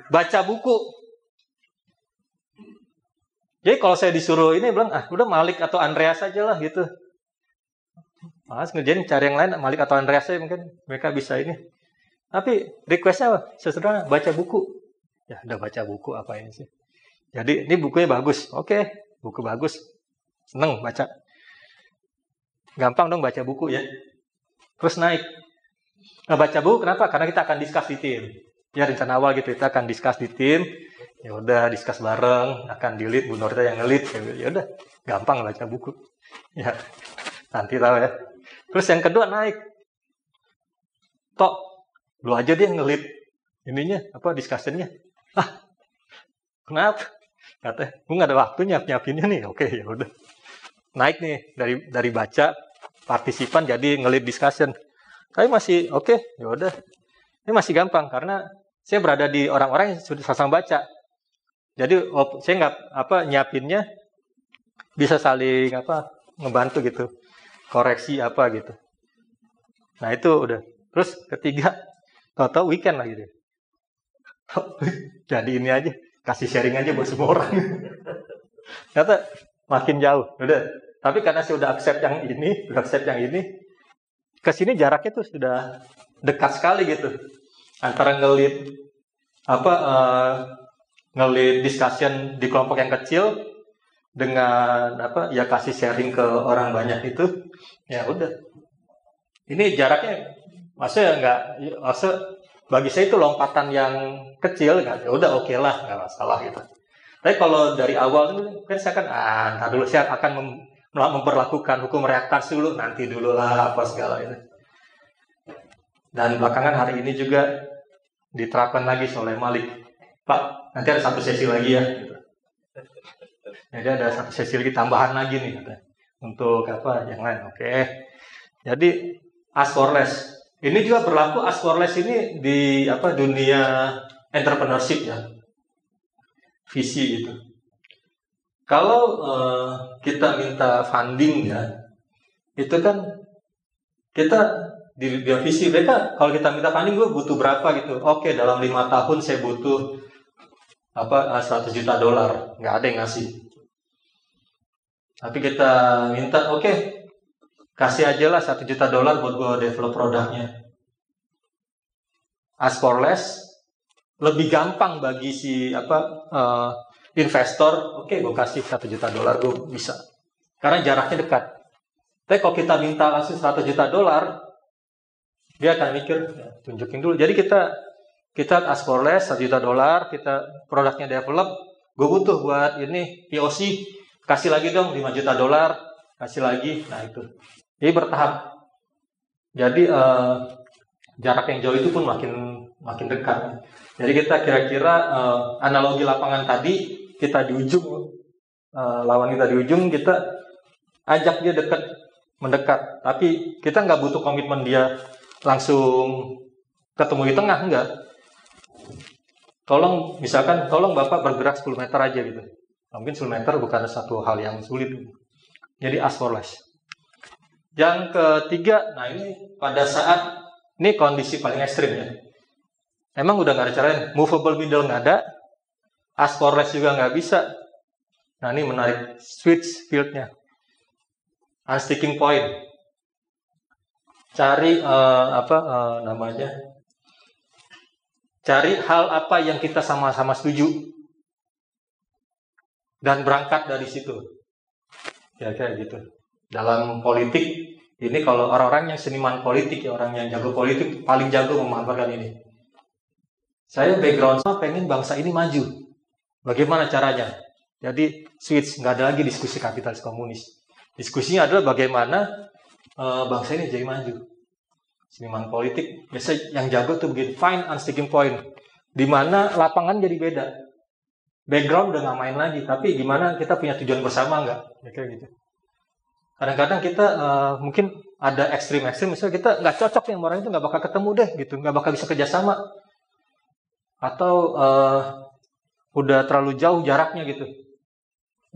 Speaker 1: Baca buku. Jadi kalau saya disuruh ini bilang, ah udah Malik atau Andreas saja lah gitu. Mas ngerjain cari yang lain, Malik atau Andreas saja mungkin mereka bisa ini. Tapi requestnya apa? Sesederhana, baca buku. Ya udah baca buku apa ini sih. Jadi ini bukunya bagus. Oke, buku bagus. Seneng baca. Gampang dong baca buku ya. Terus naik. Nah, baca buku kenapa? Karena kita akan diskus di tim. Ya rencana awal gitu kita akan diskus di tim. Ya udah diskus bareng akan dilit Bu Norita yang ngelit ya udah gampang baca buku. Ya nanti tahu ya. Terus yang kedua naik. Tok lu aja dia ngelit ininya apa discussionnya. Ah kenapa? Kata gue nggak ada waktu nyiap nyiapinnya nih. Oke ya udah. Naik nih dari dari baca partisipan jadi ngelit discussion tapi masih oke okay, ya udah ini masih gampang karena saya berada di orang-orang yang sudah sama baca jadi saya nggak apa nyiapinnya bisa saling apa ngebantu gitu, koreksi apa gitu. Nah itu udah. Terus ketiga, tahu-tahu weekend lagi deh. *laughs* Jadi ini aja, kasih sharing aja buat semua orang. *laughs* Kata makin jauh, udah. Tapi karena saya udah accept yang ini, *laughs* udah accept yang ini, ke sini jaraknya tuh sudah dekat sekali gitu. Antara ngelit apa uh, ngelit discussion di kelompok yang kecil dengan apa ya kasih sharing ke orang banyak itu ya udah ini jaraknya maksudnya nggak maksud bagi saya itu lompatan yang kecil nggak ya udah oke okay lah nggak masalah gitu tapi kalau dari awal kan saya kan ah dulu saya akan memperlakukan hukum reaktasi dulu nanti dulu lah apa segala ini dan belakangan hari ini juga diterapkan lagi oleh Malik Pak, nanti ada satu sesi lagi ya. Jadi ada satu sesi lagi tambahan lagi nih untuk apa yang lain. Oke. Jadi less. Ini juga berlaku less ini di apa dunia entrepreneurship ya. Visi itu. Kalau uh, kita minta funding ya, itu kan kita di, di visi mereka kalau kita minta funding gue butuh berapa? gitu. Oke dalam lima tahun saya butuh apa 100 juta dolar. Nggak ada yang ngasih. Tapi kita minta oke okay, kasih aja lah satu juta dolar buat gue develop produknya. Ask for less lebih gampang bagi si apa uh, investor oke okay, gue kasih satu juta dolar gue bisa karena jaraknya dekat tapi kalau kita minta langsung 100 juta dolar dia akan mikir ya, tunjukin dulu jadi kita kita ask for less, 1 juta dolar, kita produknya develop, gue butuh buat ini POC, kasih lagi dong 5 juta dolar, kasih lagi, nah itu. Jadi bertahap. Jadi uh, jarak yang jauh itu pun makin makin dekat. Jadi kita kira-kira uh, analogi lapangan tadi kita di ujung uh, lawan kita di ujung kita ajak dia dekat mendekat. Tapi kita nggak butuh komitmen dia langsung ketemu di tengah enggak tolong misalkan tolong Bapak bergerak 10 meter aja gitu. Mungkin 10 meter bukan satu hal yang sulit. Jadi ask for. Yang ketiga, nah ini pada saat ini kondisi paling ekstrim ya. Emang udah nggak ada caranya, movable middle nggak ada, ask for less juga nggak bisa. Nah ini menarik switch fieldnya, unsticking point. Cari uh, apa uh, namanya Cari hal apa yang kita sama-sama setuju. Dan berangkat dari situ. Ya kayak gitu. Dalam politik, ini kalau orang-orang yang seniman politik, ya orang yang jago politik, paling jago memaparkan ini. Saya background sama pengen bangsa ini maju. Bagaimana caranya? Jadi switch, nggak ada lagi diskusi kapitalis komunis. Diskusinya adalah bagaimana uh, bangsa ini jadi maju. Seniman politik biasa yang jago tuh begini find unsticking point. Di mana lapangan jadi beda. Background udah nggak main lagi tapi gimana kita punya tujuan bersama nggak? Ya, kayak gitu. Kadang-kadang kita uh, mungkin ada ekstrim-ekstrim. Misalnya kita nggak cocok nih orang itu nggak bakal ketemu deh gitu. Nggak bakal bisa kerjasama atau uh, udah terlalu jauh jaraknya gitu.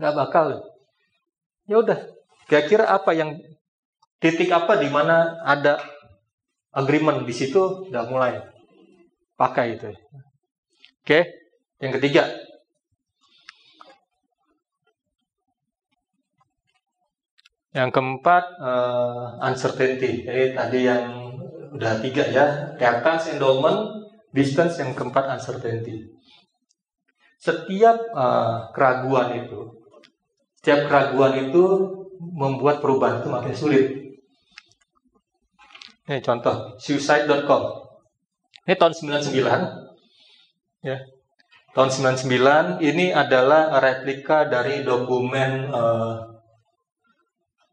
Speaker 1: Nggak bakal. Ya udah. Kira-kira apa yang titik apa di mana ada agreement di situ udah mulai. Pakai itu. Oke, yang ketiga. Yang keempat, uh, uncertainty. Jadi tadi yang udah tiga ya, reactance, endowment, distance. Yang keempat, uncertainty. Setiap uh, keraguan itu, setiap keraguan itu membuat perubahan itu makin sulit. Ini contoh, suicide.com. Ini tahun 99. Ya. Tahun 99 ini adalah replika dari dokumen uh,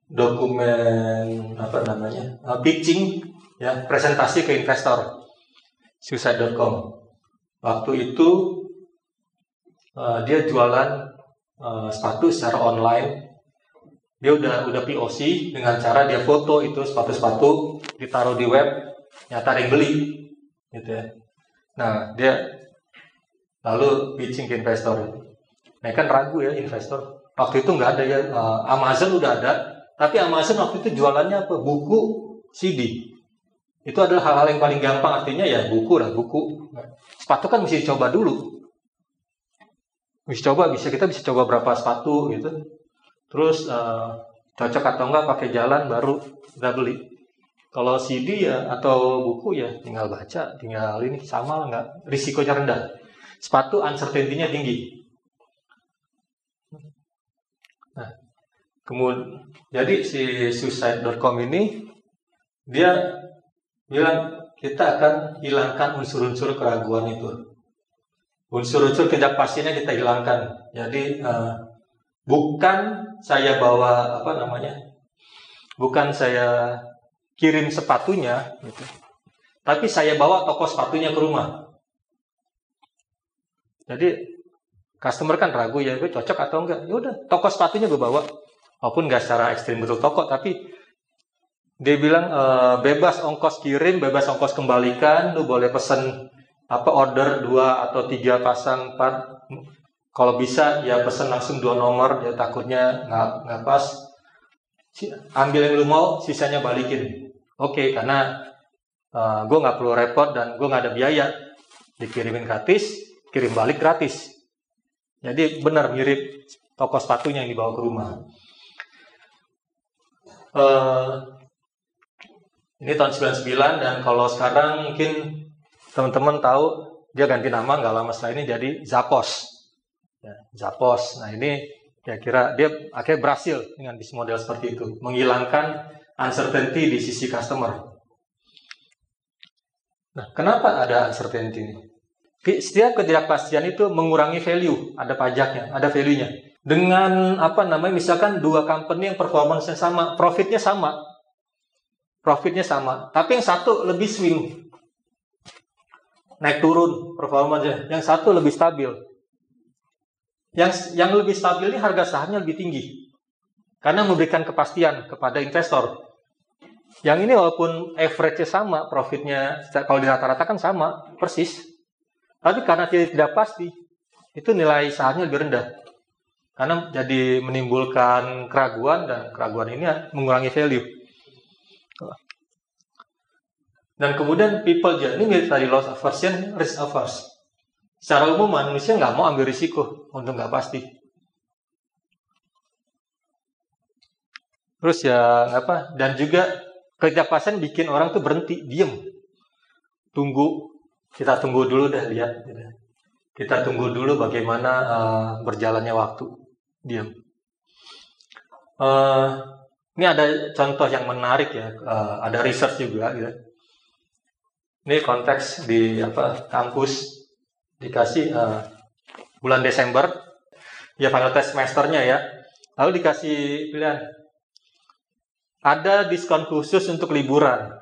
Speaker 1: dokumen apa namanya? Uh, pitching ya, presentasi ke investor. suicide.com. Waktu itu uh, dia jualan uh, sepatu secara online. Dia udah udah POC dengan cara dia foto itu sepatu-sepatu ditaruh di web nyata yang beli gitu ya. Nah dia lalu pitching ke investor. Nah kan ragu ya investor. Waktu itu nggak ada ya uh, Amazon udah ada tapi Amazon waktu itu jualannya apa? Buku CD itu adalah hal-hal yang paling gampang artinya ya buku lah buku. Sepatu kan mesti coba dulu. Mesti coba bisa kita bisa coba berapa sepatu gitu. Terus uh, cocok atau enggak pakai jalan baru kita beli. Kalau CD ya atau buku ya tinggal baca tinggal ini sama lah nggak risikonya rendah. Sepatu uncertainty-nya tinggi. Nah kemudian jadi si suicide.com ini dia bilang kita akan hilangkan unsur-unsur keraguan itu. Unsur-unsur ketidakpastiannya kita hilangkan. Jadi uh, bukan saya bawa apa namanya bukan saya kirim sepatunya gitu. Tapi saya bawa toko sepatunya ke rumah. Jadi customer kan ragu ya gue cocok atau enggak? Ya udah toko sepatunya gue bawa. Walaupun nggak secara ekstrim betul toko tapi dia bilang e, bebas ongkos kirim bebas ongkos kembalikan lu boleh pesen apa order dua atau tiga pasang empat kalau bisa ya pesen langsung dua nomor ya takutnya nggak nggak pas. Ambil yang lu mau sisanya balikin. Oke okay, karena uh, eh, gue nggak perlu repot dan gue nggak ada biaya. Dikirimin gratis kirim balik gratis. Jadi benar mirip toko sepatunya yang dibawa ke rumah. Uh, ini tahun 99 dan kalau sekarang mungkin teman-teman tahu dia ganti nama nggak lama setelah ini jadi Zappos ya, Zappos. Nah ini kira-kira dia akhirnya berhasil dengan bisnis model seperti itu, menghilangkan uncertainty di sisi customer. Nah, kenapa ada uncertainty ini? Setiap ketidakpastian itu mengurangi value, ada pajaknya, ada value-nya. Dengan apa namanya, misalkan dua company yang performance-nya sama, profitnya sama, profitnya sama, tapi yang satu lebih swing, naik turun performanya, yang satu lebih stabil. Yang yang lebih stabil ini harga sahamnya lebih tinggi. Karena memberikan kepastian kepada investor. Yang ini walaupun average-nya sama, profitnya kalau di rata-rata kan sama, persis. Tapi karena tidak pasti, itu nilai sahamnya lebih rendah. Karena jadi menimbulkan keraguan dan keraguan ini mengurangi value. Dan kemudian people journey tadi loss aversion, risk averse. Secara umum manusia nggak mau ambil risiko untuk nggak pasti. Terus ya apa? Dan juga ketidakpastian bikin orang tuh berhenti, diem, tunggu. Kita tunggu dulu dah lihat. Gitu. Kita tunggu dulu bagaimana uh, berjalannya waktu, diem. Uh, ini ada contoh yang menarik ya, uh, ada research juga gitu. Ini konteks di apa kampus dikasih uh, bulan Desember, ya final test semesternya ya. Lalu dikasih pilihan ada diskon khusus untuk liburan.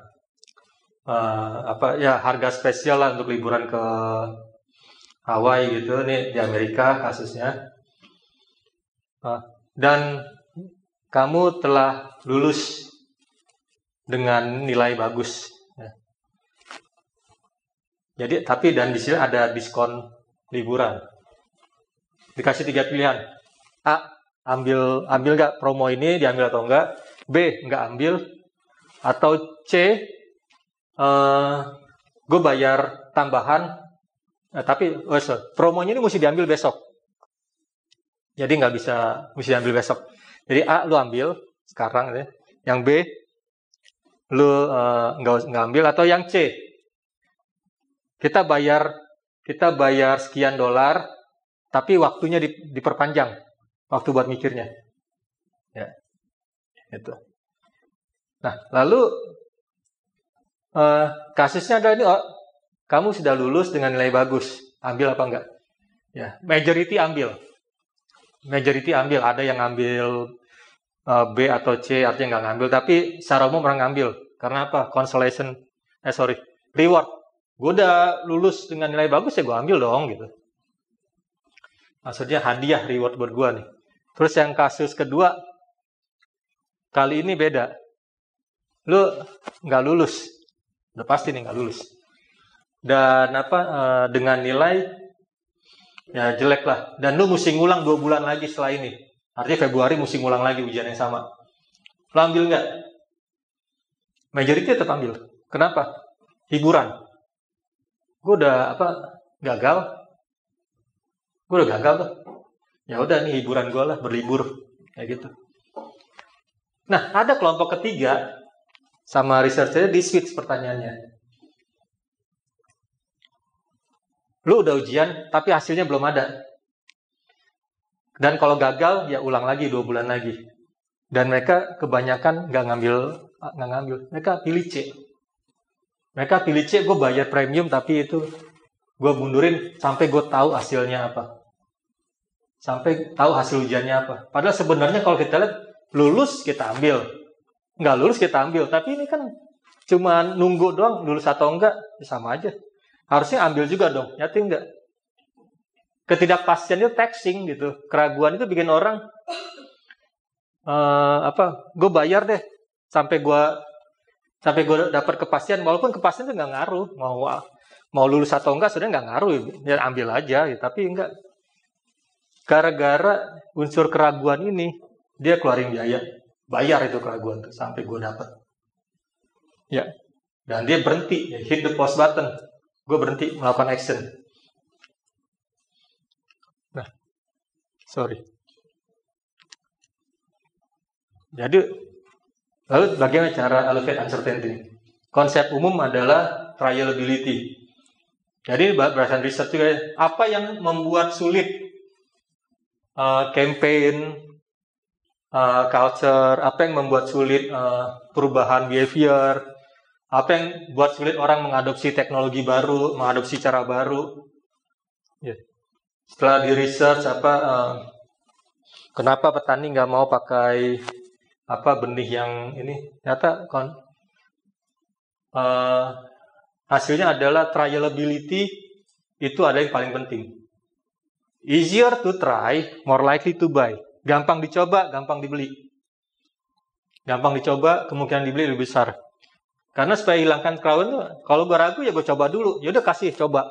Speaker 1: Uh, apa ya harga spesial lah untuk liburan ke Hawaii gitu nih di Amerika kasusnya. Uh, dan kamu telah lulus dengan nilai bagus. Jadi tapi dan di sini ada diskon liburan. Dikasih tiga pilihan. A ambil ambil nggak promo ini diambil atau enggak B nggak ambil atau C uh, eh, gue bayar tambahan uh, tapi oh, sorry, promonya ini mesti diambil besok jadi nggak bisa mesti diambil besok jadi A lu ambil sekarang ya. yang B lu uh, nggak nggak ambil atau yang C kita bayar kita bayar sekian dolar tapi waktunya diperpanjang waktu buat mikirnya ya itu. Nah, lalu uh, kasusnya adalah ini, oh, kamu sudah lulus dengan nilai bagus, ambil apa enggak? Ya, majority ambil. Majority ambil, ada yang ngambil uh, B atau C, artinya nggak ngambil, tapi secara umum orang ngambil. Karena apa? Consolation, eh sorry, reward. Gue udah lulus dengan nilai bagus ya gue ambil dong gitu. Maksudnya hadiah reward buat gue nih. Terus yang kasus kedua, Kali ini beda. Lu nggak lulus. Udah pasti nih nggak lulus. Dan apa uh, dengan nilai ya jelek lah. Dan lu mesti ngulang dua bulan lagi setelah ini. Artinya Februari mesti ngulang lagi ujian yang sama. Lu ambil nggak? Majority tetap ambil. Kenapa? Hiburan. Gue udah apa gagal. Gue udah gagal tuh. Ya udah nih hiburan gue lah berlibur kayak gitu. Nah, ada kelompok ketiga sama researchernya di switch pertanyaannya. Lu udah ujian, tapi hasilnya belum ada. Dan kalau gagal, ya ulang lagi dua bulan lagi. Dan mereka kebanyakan nggak ngambil, nggak ngambil. Mereka pilih C. Mereka pilih C, gue bayar premium, tapi itu gue mundurin sampai gue tahu hasilnya apa. Sampai tahu hasil ujiannya apa. Padahal sebenarnya kalau kita lihat lulus kita ambil. Nggak lulus kita ambil tapi ini kan cuma nunggu doang lulus atau enggak ya sama aja. Harusnya ambil juga dong nyati enggak ketidakpastian itu taxing gitu. Keraguan itu bikin orang uh, apa gue bayar deh. Sampai gue sampai gue dapat kepastian walaupun kepastian itu nggak ngaruh. Mau mau lulus atau enggak sudah nggak ngaruh. Ya ambil aja ya. tapi enggak. Gara-gara unsur keraguan ini dia keluarin biaya. Bayar itu keraguan tuh sampai gue dapet. Ya. Dan dia berhenti. Ya, hit the pause button. Gue berhenti melakukan action. Nah sorry. Jadi lalu bagaimana cara elevate uncertainty konsep umum adalah trialability jadi berdasarkan riset juga apa yang membuat sulit uh, campaign uh, culture, apa yang membuat sulit uh, perubahan behavior, apa yang buat sulit orang mengadopsi teknologi baru, mengadopsi cara baru. Yeah. Setelah di research apa, uh, kenapa petani nggak mau pakai apa benih yang ini? Ternyata kon, uh, hasilnya adalah trialability itu ada yang paling penting. Easier to try, more likely to buy. Gampang dicoba, gampang dibeli. Gampang dicoba, kemungkinan dibeli lebih besar. Karena supaya hilangkan tuh, kalau gue ragu ya gue coba dulu. Ya udah kasih coba.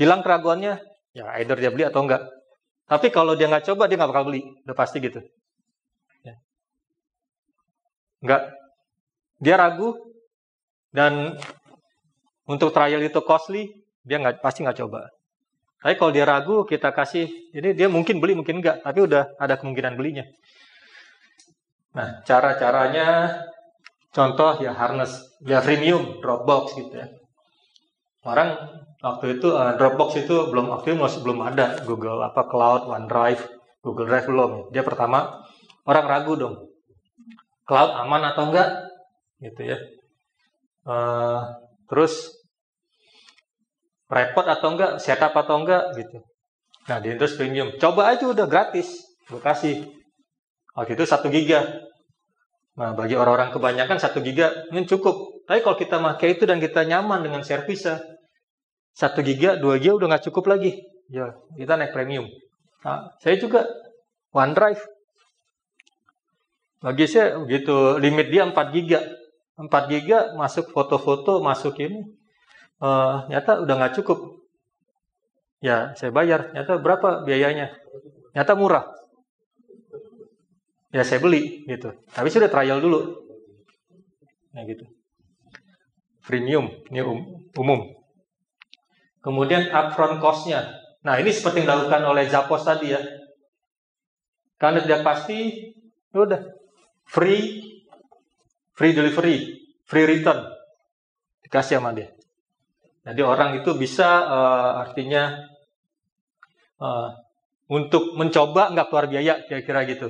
Speaker 1: hilang keraguannya, ya either dia beli atau enggak. Tapi kalau dia nggak coba, dia nggak bakal beli. Udah pasti gitu. Ya. Nggak. Dia ragu, dan untuk trial itu costly, dia nggak pasti nggak coba. Tapi kalau dia ragu, kita kasih, jadi dia mungkin beli, mungkin enggak, tapi udah ada kemungkinan belinya. Nah, cara-caranya, contoh ya harness, ya freemium, Dropbox gitu ya. Orang waktu itu uh, Dropbox itu belum waktu itu masih belum ada Google apa Cloud, OneDrive, Google Drive belum. Dia pertama orang ragu dong, cloud aman atau enggak, gitu ya. Uh, terus repot atau enggak, setup atau enggak gitu. Nah di Windows Premium, coba aja udah gratis, gue kasih. Waktu itu satu giga. Nah bagi orang-orang kebanyakan satu giga ini cukup. Tapi kalau kita pakai itu dan kita nyaman dengan servisnya, satu giga, dua giga udah nggak cukup lagi. Ya kita naik premium. Nah, saya juga OneDrive. Bagi saya begitu limit dia 4 giga. 4 giga masuk foto-foto, masuk ini uh, nyata udah nggak cukup. Ya, saya bayar. Nyata berapa biayanya? Nyata murah. Ya, saya beli gitu. Tapi sudah trial dulu. Nah, gitu. Premium, ini um, umum. Kemudian upfront cost-nya. Nah, ini seperti yang dilakukan oleh Zappos tadi ya. Karena tidak pasti, ya udah free free delivery, free return. Dikasih sama dia. Jadi orang itu bisa uh, artinya uh, untuk mencoba nggak keluar biaya kira-kira gitu.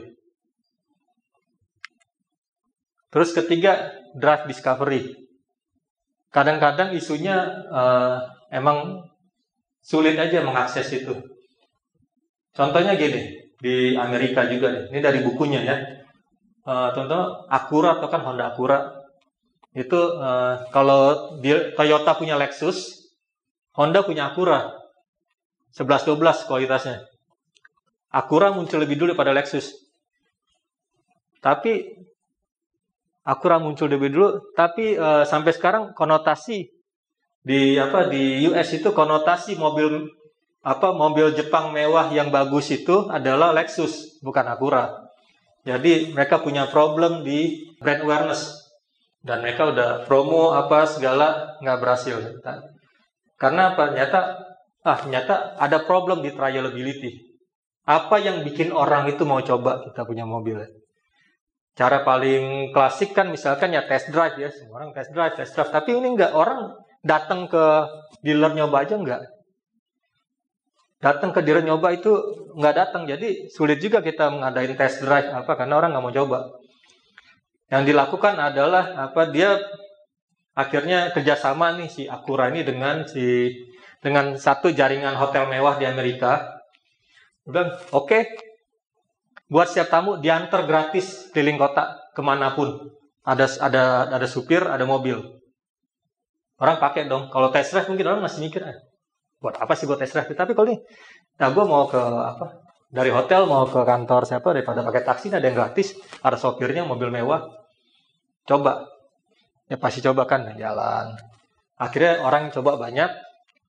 Speaker 1: Terus ketiga drive discovery. Kadang-kadang isunya uh, emang sulit aja mengakses itu. Contohnya gini di Amerika juga. Ini dari bukunya ya. Uh, contoh Acura atau kan Honda Acura itu uh, kalau Toyota punya Lexus, Honda punya Acura. 11-12 kualitasnya. Acura muncul lebih dulu pada Lexus. Tapi Acura muncul lebih dulu, tapi uh, sampai sekarang konotasi di apa di US itu konotasi mobil apa mobil Jepang mewah yang bagus itu adalah Lexus, bukan Acura. Jadi mereka punya problem di brand awareness. Dan mereka udah promo apa segala nggak berhasil. Karena apa? Nyata ah nyata ada problem di trialability. Apa yang bikin orang itu mau coba kita punya mobil? Cara paling klasik kan misalkan ya test drive ya. Semua orang test drive test drive. Tapi ini nggak orang datang ke dealer nyoba aja nggak datang ke dealer nyoba itu nggak datang jadi sulit juga kita mengadain test drive apa karena orang nggak mau coba yang dilakukan adalah apa dia akhirnya kerjasama nih si Akura ini dengan si dengan satu jaringan hotel mewah di Amerika. Udah oke, okay. buat siap tamu diantar gratis keliling kota ke mana pun. Ada ada ada supir, ada mobil. Orang pakai dong. Kalau test drive mungkin orang masih mikir, eh, buat apa sih buat test drive? Tapi kalau nih, nah gue mau ke apa? Dari hotel mau ke kantor siapa daripada pakai taksi ada yang gratis, ada sopirnya mobil mewah. Coba. Ya pasti coba kan jalan. Akhirnya orang coba banyak.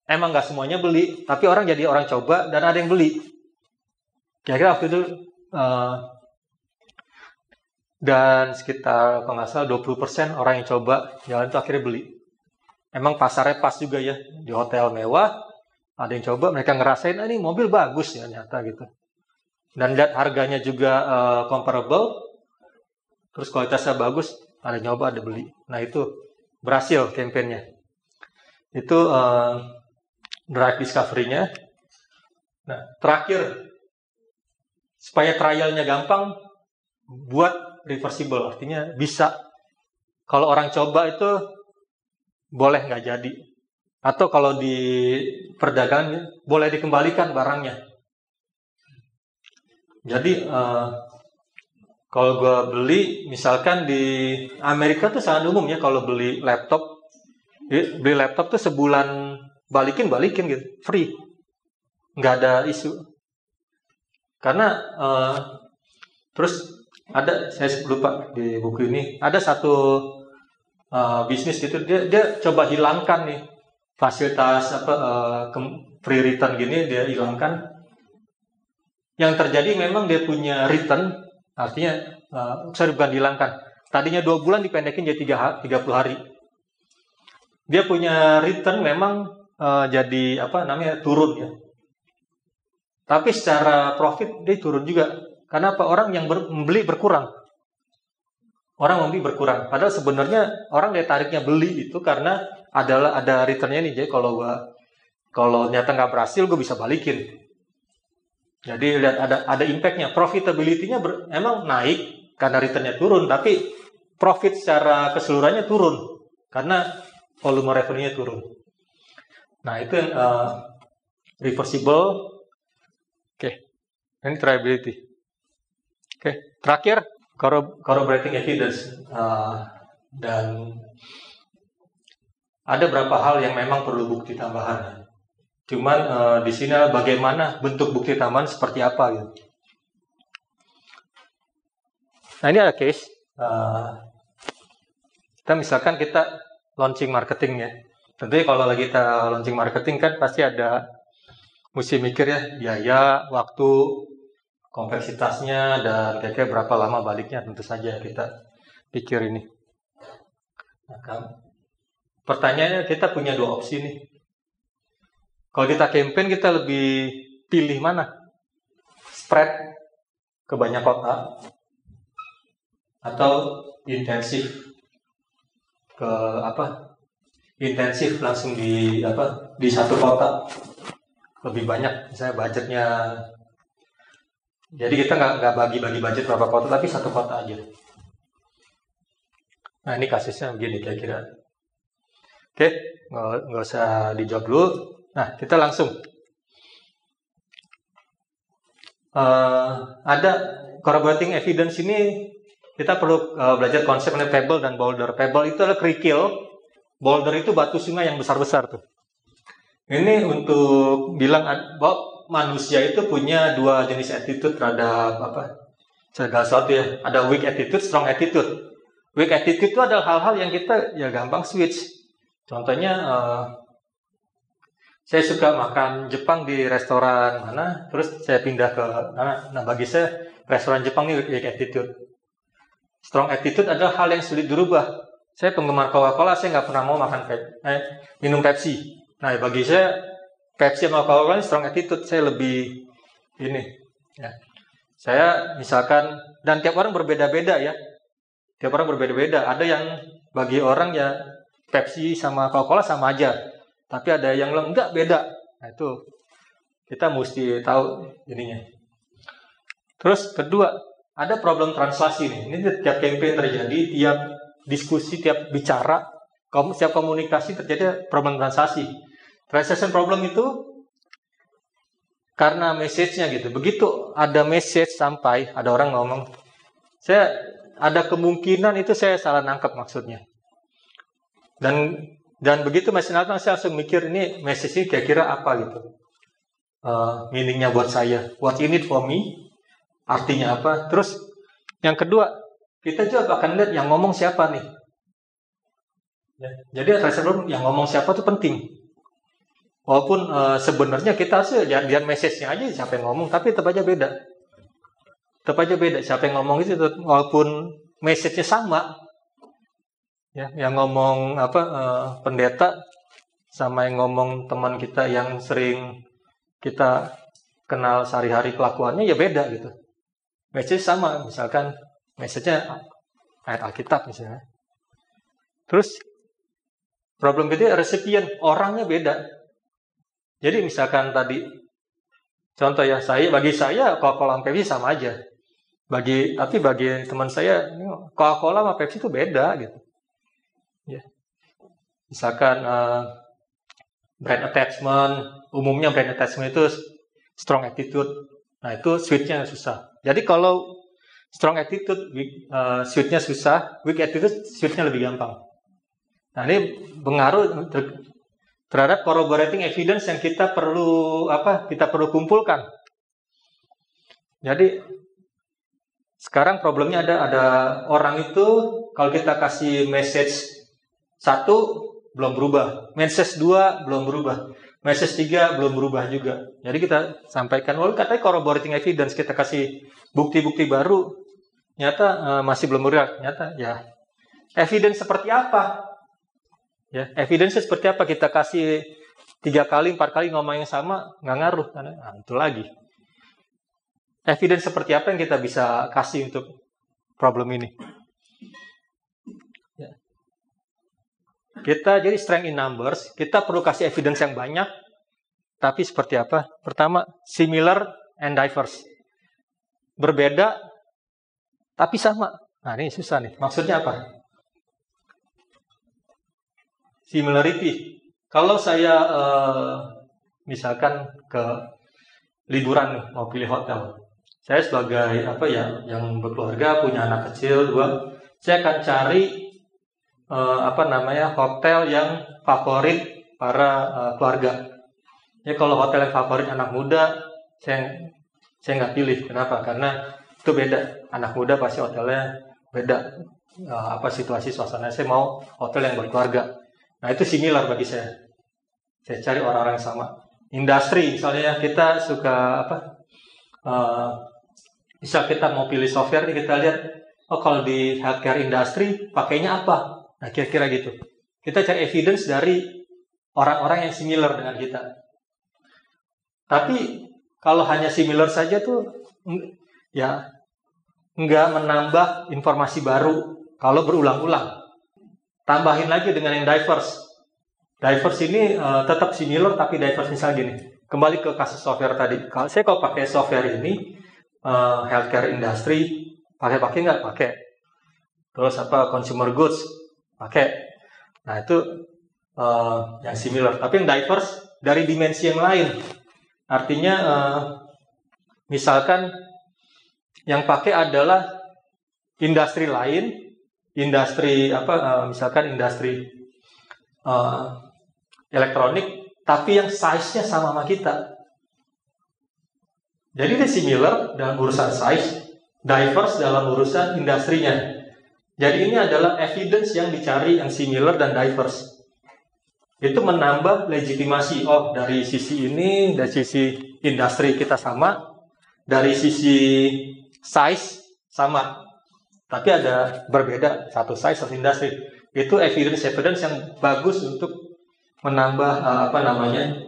Speaker 1: Emang nggak semuanya beli tapi orang jadi orang coba dan ada yang beli. Kira-kira waktu itu uh, dan sekitar kalau nggak salah 20% orang yang coba jalan itu akhirnya beli. Emang pasarnya pas juga ya di hotel mewah ada yang coba mereka ngerasain ah, ini mobil bagus ya nyata gitu. Dan lihat harganya juga uh, comparable terus kualitasnya bagus ada nyoba ada beli. Nah itu berhasil kampanyenya itu uh, drive discovery-nya. Nah terakhir supaya trialnya gampang buat reversible artinya bisa. Kalau orang coba itu boleh nggak jadi atau kalau di perdagangan boleh dikembalikan barangnya jadi uh, kalau gue beli, misalkan di Amerika tuh sangat umum ya kalau beli laptop, beli laptop tuh sebulan balikin balikin gitu, free, nggak ada isu. Karena uh, terus ada saya lupa di buku ini ada satu uh, bisnis gitu dia dia coba hilangkan nih fasilitas apa uh, free return gini dia hilangkan. Yang terjadi memang dia punya return artinya uh, sorry bukan dihilangkan. Tadinya dua bulan dipendekin jadi tiga tiga puluh hari. Dia punya return memang uh, jadi apa namanya turun ya. Tapi secara profit dia turun juga. Karena apa? Orang yang ber, membeli berkurang. Orang membeli berkurang. Padahal sebenarnya orang dia tariknya beli itu karena adalah ada returnnya nih jadi kalau gua kalau nyata nggak berhasil gue bisa balikin. Jadi lihat ada ada impactnya. Profitability-nya ber, emang naik karena returnnya turun tapi profit secara keseluruhannya turun karena volume revenue-nya turun. Nah itu yang uh, reversible. Oke. Okay. ini triability. Oke okay. terakhir corroborating evidence uh, dan ada beberapa hal yang memang perlu bukti tambahan. Cuman uh, di sini bagaimana bentuk bukti tambahan seperti apa gitu. Nah ini ada case. Uh, kita misalkan kita launching marketing ya. Tentunya kalau lagi kita launching marketing kan pasti ada mesti mikir ya biaya, waktu, kompleksitasnya dan kira-kira berapa lama baliknya tentu saja kita pikir ini. Nah, kan Pertanyaannya kita punya dua opsi nih. Kalau kita campaign kita lebih pilih mana? Spread ke banyak kota atau intensif ke apa? Intensif langsung di apa? Di satu kota lebih banyak. Misalnya budgetnya jadi kita nggak nggak bagi-bagi budget berapa kota tapi satu kota aja. Nah ini kasusnya begini kira-kira. Oke, nggak, usah dijawab dulu. Nah, kita langsung. Uh, ada corroborating evidence ini kita perlu uh, belajar konsep mengenai pebble dan boulder. Pebble itu adalah kerikil, boulder itu batu sungai yang besar-besar tuh. Ini untuk bilang bahwa manusia itu punya dua jenis attitude terhadap apa? Segala sesuatu ya. Ada weak attitude, strong attitude. Weak attitude itu adalah hal-hal yang kita ya gampang switch Contohnya uh, saya suka makan Jepang di restoran mana, terus saya pindah ke mana. Nah, bagi saya restoran Jepang ini weak attitude. Strong attitude adalah hal yang sulit dirubah. Saya penggemar Coca-Cola, saya nggak pernah mau makan eh, minum Pepsi. Nah, bagi saya Pepsi sama Coca-Cola ini strong attitude. Saya lebih ini. Ya. Saya misalkan dan tiap orang berbeda-beda ya. Tiap orang berbeda-beda. Ada yang bagi orang ya Pepsi sama Coca-Cola sama aja. Tapi ada yang enggak beda. Nah itu kita mesti tahu ininya. Terus kedua, ada problem translasi nih. Ini tiap campaign terjadi, tiap diskusi, tiap bicara, setiap komunikasi terjadi problem translasi. Translation problem itu karena message-nya gitu. Begitu ada message sampai, ada orang ngomong, saya ada kemungkinan itu saya salah nangkep maksudnya. Dan dan begitu mesin datang saya langsung mikir ini message ini kira-kira apa gitu. Uh, meaningnya buat saya. What in it for me? Artinya apa? Terus yang kedua, kita juga akan lihat yang ngomong siapa nih. Ya, jadi sebelum yang ngomong siapa itu penting. Walaupun uh, sebenarnya kita sih lihat, lihat message-nya aja siapa yang ngomong, tapi tetap aja beda. Tetap aja beda. Siapa yang ngomong itu walaupun message-nya sama, ya yang ngomong apa uh, pendeta sama yang ngomong teman kita yang sering kita kenal sehari-hari kelakuannya ya beda gitu. Message sama misalkan message-nya ayat Alkitab misalnya. Terus problem kedua resipien orangnya beda. Jadi misalkan tadi contoh ya saya bagi saya Coca-Cola Pepsi sama aja. Bagi tapi bagi teman saya Coca-Cola sama Pepsi itu beda gitu. Misalkan uh, brand attachment, umumnya brand attachment itu strong attitude. Nah itu switchnya susah. Jadi kalau strong attitude, weak, uh, switchnya susah, weak attitude switchnya lebih gampang. Nah ini pengaruh ter terhadap corroborating evidence yang kita perlu apa? Kita perlu kumpulkan. Jadi sekarang problemnya ada ada orang itu kalau kita kasih message satu, belum berubah. Message 2 belum berubah. Message 3 belum berubah juga. Jadi kita sampaikan, walaupun katanya corroborating evidence, kita kasih bukti-bukti baru, nyata uh, masih belum bergerak. Nyata ya, evidence seperti apa? Ya, evidence seperti apa kita kasih tiga kali, empat kali ngomong yang sama, nggak ngaruh. Nah, itu lagi. Evidence seperti apa yang kita bisa kasih untuk problem ini? Kita jadi strength in numbers, kita perlu kasih evidence yang banyak, tapi seperti apa? Pertama, similar and diverse. Berbeda, tapi sama. Nah ini susah nih, maksudnya apa? Similarity. Kalau saya uh, misalkan ke liburan nih, mau pilih hotel. Saya sebagai apa ya, yang berkeluarga, punya anak kecil, dua, saya akan cari uh, apa namanya hotel yang favorit para uh, keluarga. Ya kalau hotel yang favorit anak muda, saya saya nggak pilih. Kenapa? Karena itu beda. Anak muda pasti hotelnya beda. Uh, apa situasi suasana. Saya mau hotel yang berkeluarga. Nah itu similar bagi saya. Saya cari orang-orang yang sama. Industri misalnya kita suka apa? Uh, bisa kita mau pilih software kita lihat oh kalau di healthcare industry pakainya apa Nah, kira-kira gitu. Kita cari evidence dari orang-orang yang similar dengan kita. Tapi kalau hanya similar saja tuh ya nggak menambah informasi baru kalau berulang-ulang. Tambahin lagi dengan yang diverse. Diverse ini uh, tetap similar tapi diverse misalnya gini. Kembali ke kasus software tadi. Kalau saya kalau pakai software ini uh, healthcare industry pakai-pakai nggak pakai. Terus apa consumer goods pakai. Nah itu uh, yang similar. Tapi yang diverse dari dimensi yang lain. Artinya uh, misalkan yang pakai adalah industri lain, industri apa? Uh, misalkan industri uh, elektronik, tapi yang size-nya sama sama kita. Jadi dia similar dalam urusan size, diverse dalam urusan industrinya. Jadi ini adalah evidence yang dicari yang similar dan diverse. Itu menambah legitimasi. Oh, dari sisi ini, dari sisi industri kita sama, dari sisi size sama. Tapi ada berbeda satu size satu industri. Itu evidence evidence yang bagus untuk menambah uh, apa namanya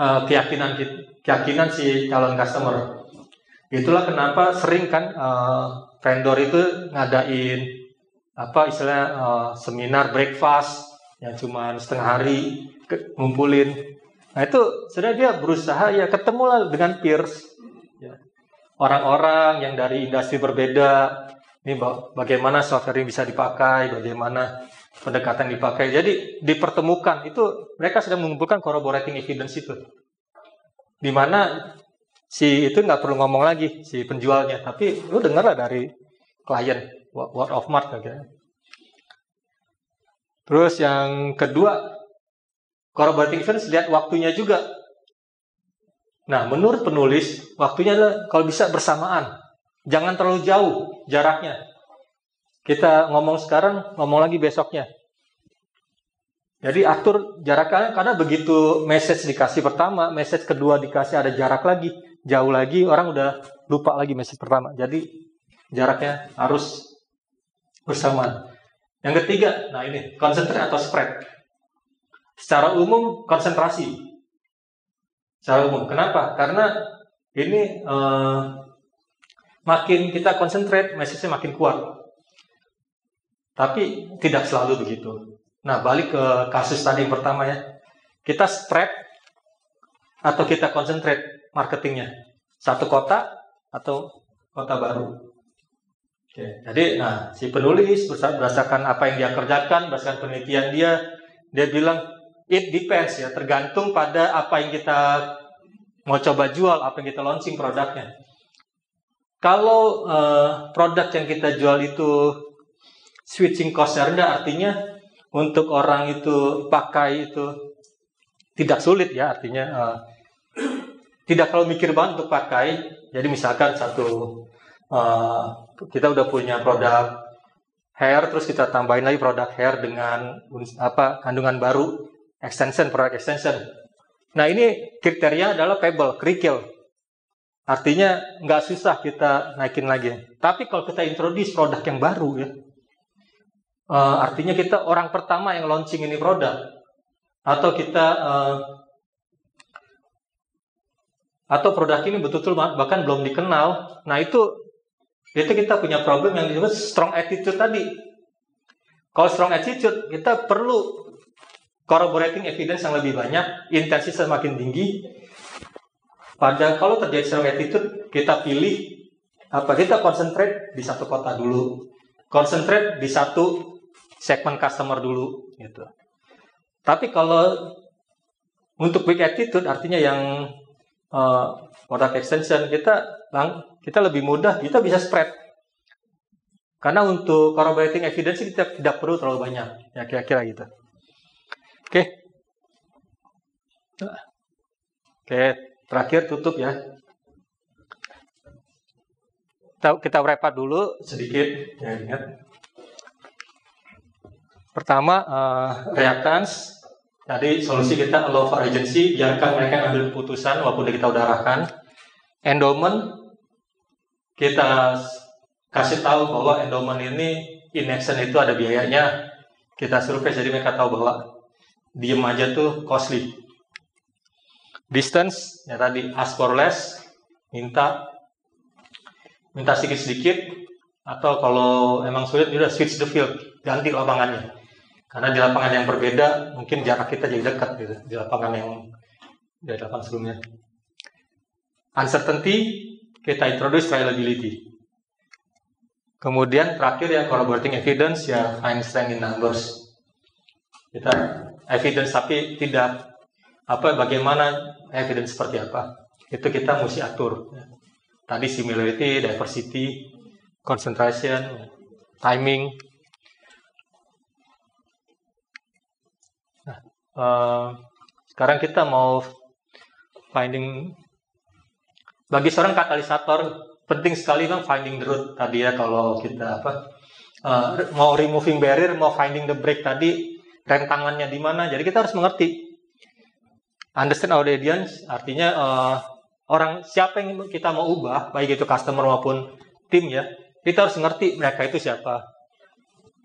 Speaker 1: uh, keyakinan keyakinan si calon customer. Itulah kenapa sering kan uh, vendor itu ngadain apa istilah uh, seminar breakfast yang cuma setengah hari ke, ngumpulin. Nah itu sebenarnya dia berusaha ya ketemu lah dengan peers, ya. orang-orang yang dari industri berbeda. Ini bagaimana software ini bisa dipakai, bagaimana pendekatan dipakai. Jadi dipertemukan itu mereka sedang mengumpulkan corroborating evidence itu, di mana si itu nggak perlu ngomong lagi si penjualnya, tapi lu dengar lah dari klien word of mouth gitu. Terus yang kedua, corroborating evidence lihat waktunya juga. Nah, menurut penulis, waktunya adalah kalau bisa bersamaan. Jangan terlalu jauh jaraknya. Kita ngomong sekarang, ngomong lagi besoknya. Jadi atur jaraknya karena begitu message dikasih pertama, message kedua dikasih ada jarak lagi, jauh lagi orang udah lupa lagi message pertama. Jadi jaraknya harus bersamaan. Yang ketiga, nah ini konsentrasi atau spread. Secara umum konsentrasi. Secara umum. Kenapa? Karena ini eh, makin kita konsentrate, message-nya makin kuat. Tapi tidak selalu begitu. Nah, balik ke kasus tadi yang pertama ya. Kita spread atau kita konsentrate marketingnya. Satu kota atau kota baru. Oke, jadi nah si penulis berdasarkan apa yang dia kerjakan, berdasarkan penelitian dia, dia bilang it depends ya, tergantung pada apa yang kita mau coba jual, apa yang kita launching produknya. Kalau uh, produk yang kita jual itu switching cost rendah, artinya untuk orang itu pakai itu tidak sulit ya, artinya uh, tidak kalau mikir banget untuk pakai. Jadi misalkan satu uh, kita udah punya produk hair terus kita tambahin lagi produk hair dengan apa kandungan baru extension produk extension. Nah ini kriteria adalah pebble kerikil. Artinya nggak susah kita naikin lagi. Tapi kalau kita introduce produk yang baru ya, uh, artinya kita orang pertama yang launching ini produk atau kita uh, atau produk ini betul-betul bahkan belum dikenal. Nah itu itu kita punya problem yang disebut strong attitude tadi. Kalau strong attitude, kita perlu corroborating evidence yang lebih banyak, intensitas semakin tinggi. Pada kalau terjadi strong attitude, kita pilih apa? Kita concentrate di satu kota dulu, concentrate di satu segmen customer dulu, gitu. Tapi kalau untuk weak attitude, artinya yang uh, product extension kita kita lebih mudah, kita bisa spread. Karena untuk corroborating evidence kita tidak perlu terlalu banyak, ya kira-kira gitu. Oke. Oke, terakhir tutup ya. Kita, kita wrap dulu sedikit, ya ingat. Pertama, uh, reactance. Tadi solusi kita allow for agency, biarkan mereka ambil keputusan walaupun kita udah arahkan. Endowment, kita kasih tahu bahwa endowment ini in action itu ada biayanya, kita survei jadi mereka tahu bahwa diem aja tuh costly. Distance, ya tadi ask for less, minta minta sedikit-sedikit, atau kalau emang sulit, udah switch the field, ganti lapangannya. Karena di lapangan yang berbeda, mungkin jarak kita jadi dekat gitu, di lapangan yang di lapangan sebelumnya. Uncertainty, kita introduce reliability. Kemudian terakhir ya corroborating evidence ya find strength in numbers. Kita evidence tapi tidak apa bagaimana evidence seperti apa. Itu kita mesti atur. Tadi similarity, diversity, concentration, timing. Nah, uh, sekarang kita mau finding bagi seorang katalisator penting sekali bang finding the root tadi ya kalau kita apa uh, mau removing barrier mau finding the break tadi rem tangannya di mana jadi kita harus mengerti. Understand our audience artinya uh, orang siapa yang kita mau ubah baik itu customer maupun tim ya kita harus ngerti mereka itu siapa.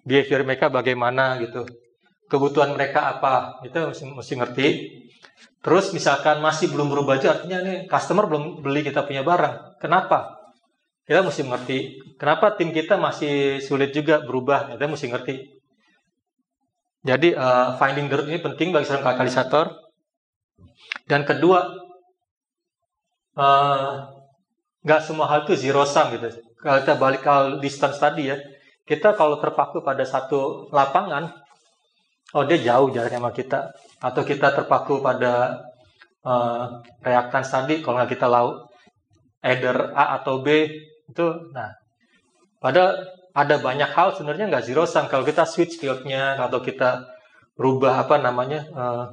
Speaker 1: Behavior mereka bagaimana gitu. Kebutuhan mereka apa itu mesti, mesti ngerti Terus misalkan masih belum berubah juga, artinya nih customer belum beli kita punya barang. Kenapa? Kita mesti mengerti. Kenapa tim kita masih sulit juga berubah? Kita mesti ngerti. Jadi uh, finding the ini penting bagi seorang katalisator. Dan kedua, uh, nggak semua hal itu zero sum gitu. Kalau kita balik ke distance tadi ya, kita kalau terpaku pada satu lapangan, oh dia jauh jaraknya sama kita atau kita terpaku pada uh, reaktans tadi kalau nggak kita laut either A atau B itu nah. Pada ada banyak hal sebenarnya nggak zero sum. Kalau kita switch fieldnya atau kita rubah apa namanya uh,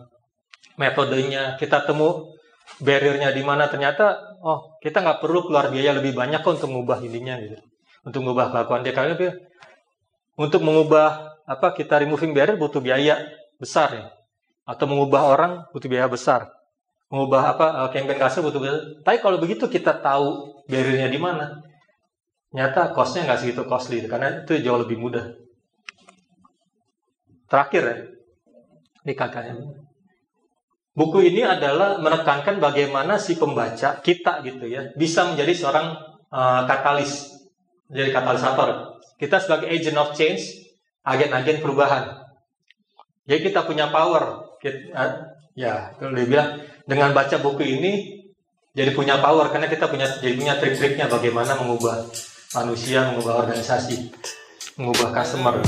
Speaker 1: metodenya kita temu barriernya di mana ternyata oh kita nggak perlu keluar biaya lebih banyak kok untuk mengubah ininya gitu. Untuk mengubah kelakuan dia. Karena untuk mengubah apa kita removing barrier butuh biaya besar ya atau mengubah orang butuh biaya besar. Mengubah apa uh, campaign kasar butuh biaya tapi kalau begitu kita tahu barriernya di mana nyata costnya nggak segitu costly. Karena itu jauh lebih mudah. Terakhir ya di kakaknya. Buku ini adalah menekankan bagaimana si pembaca kita gitu ya bisa menjadi seorang uh, katalis. Menjadi katalisator. Kita sebagai agent of change agen-agen perubahan. Jadi kita punya power. Kita, ya, kalau dia bilang dengan baca buku ini jadi punya power karena kita punya jadi punya trik-triknya bagaimana mengubah manusia, mengubah organisasi, mengubah customer.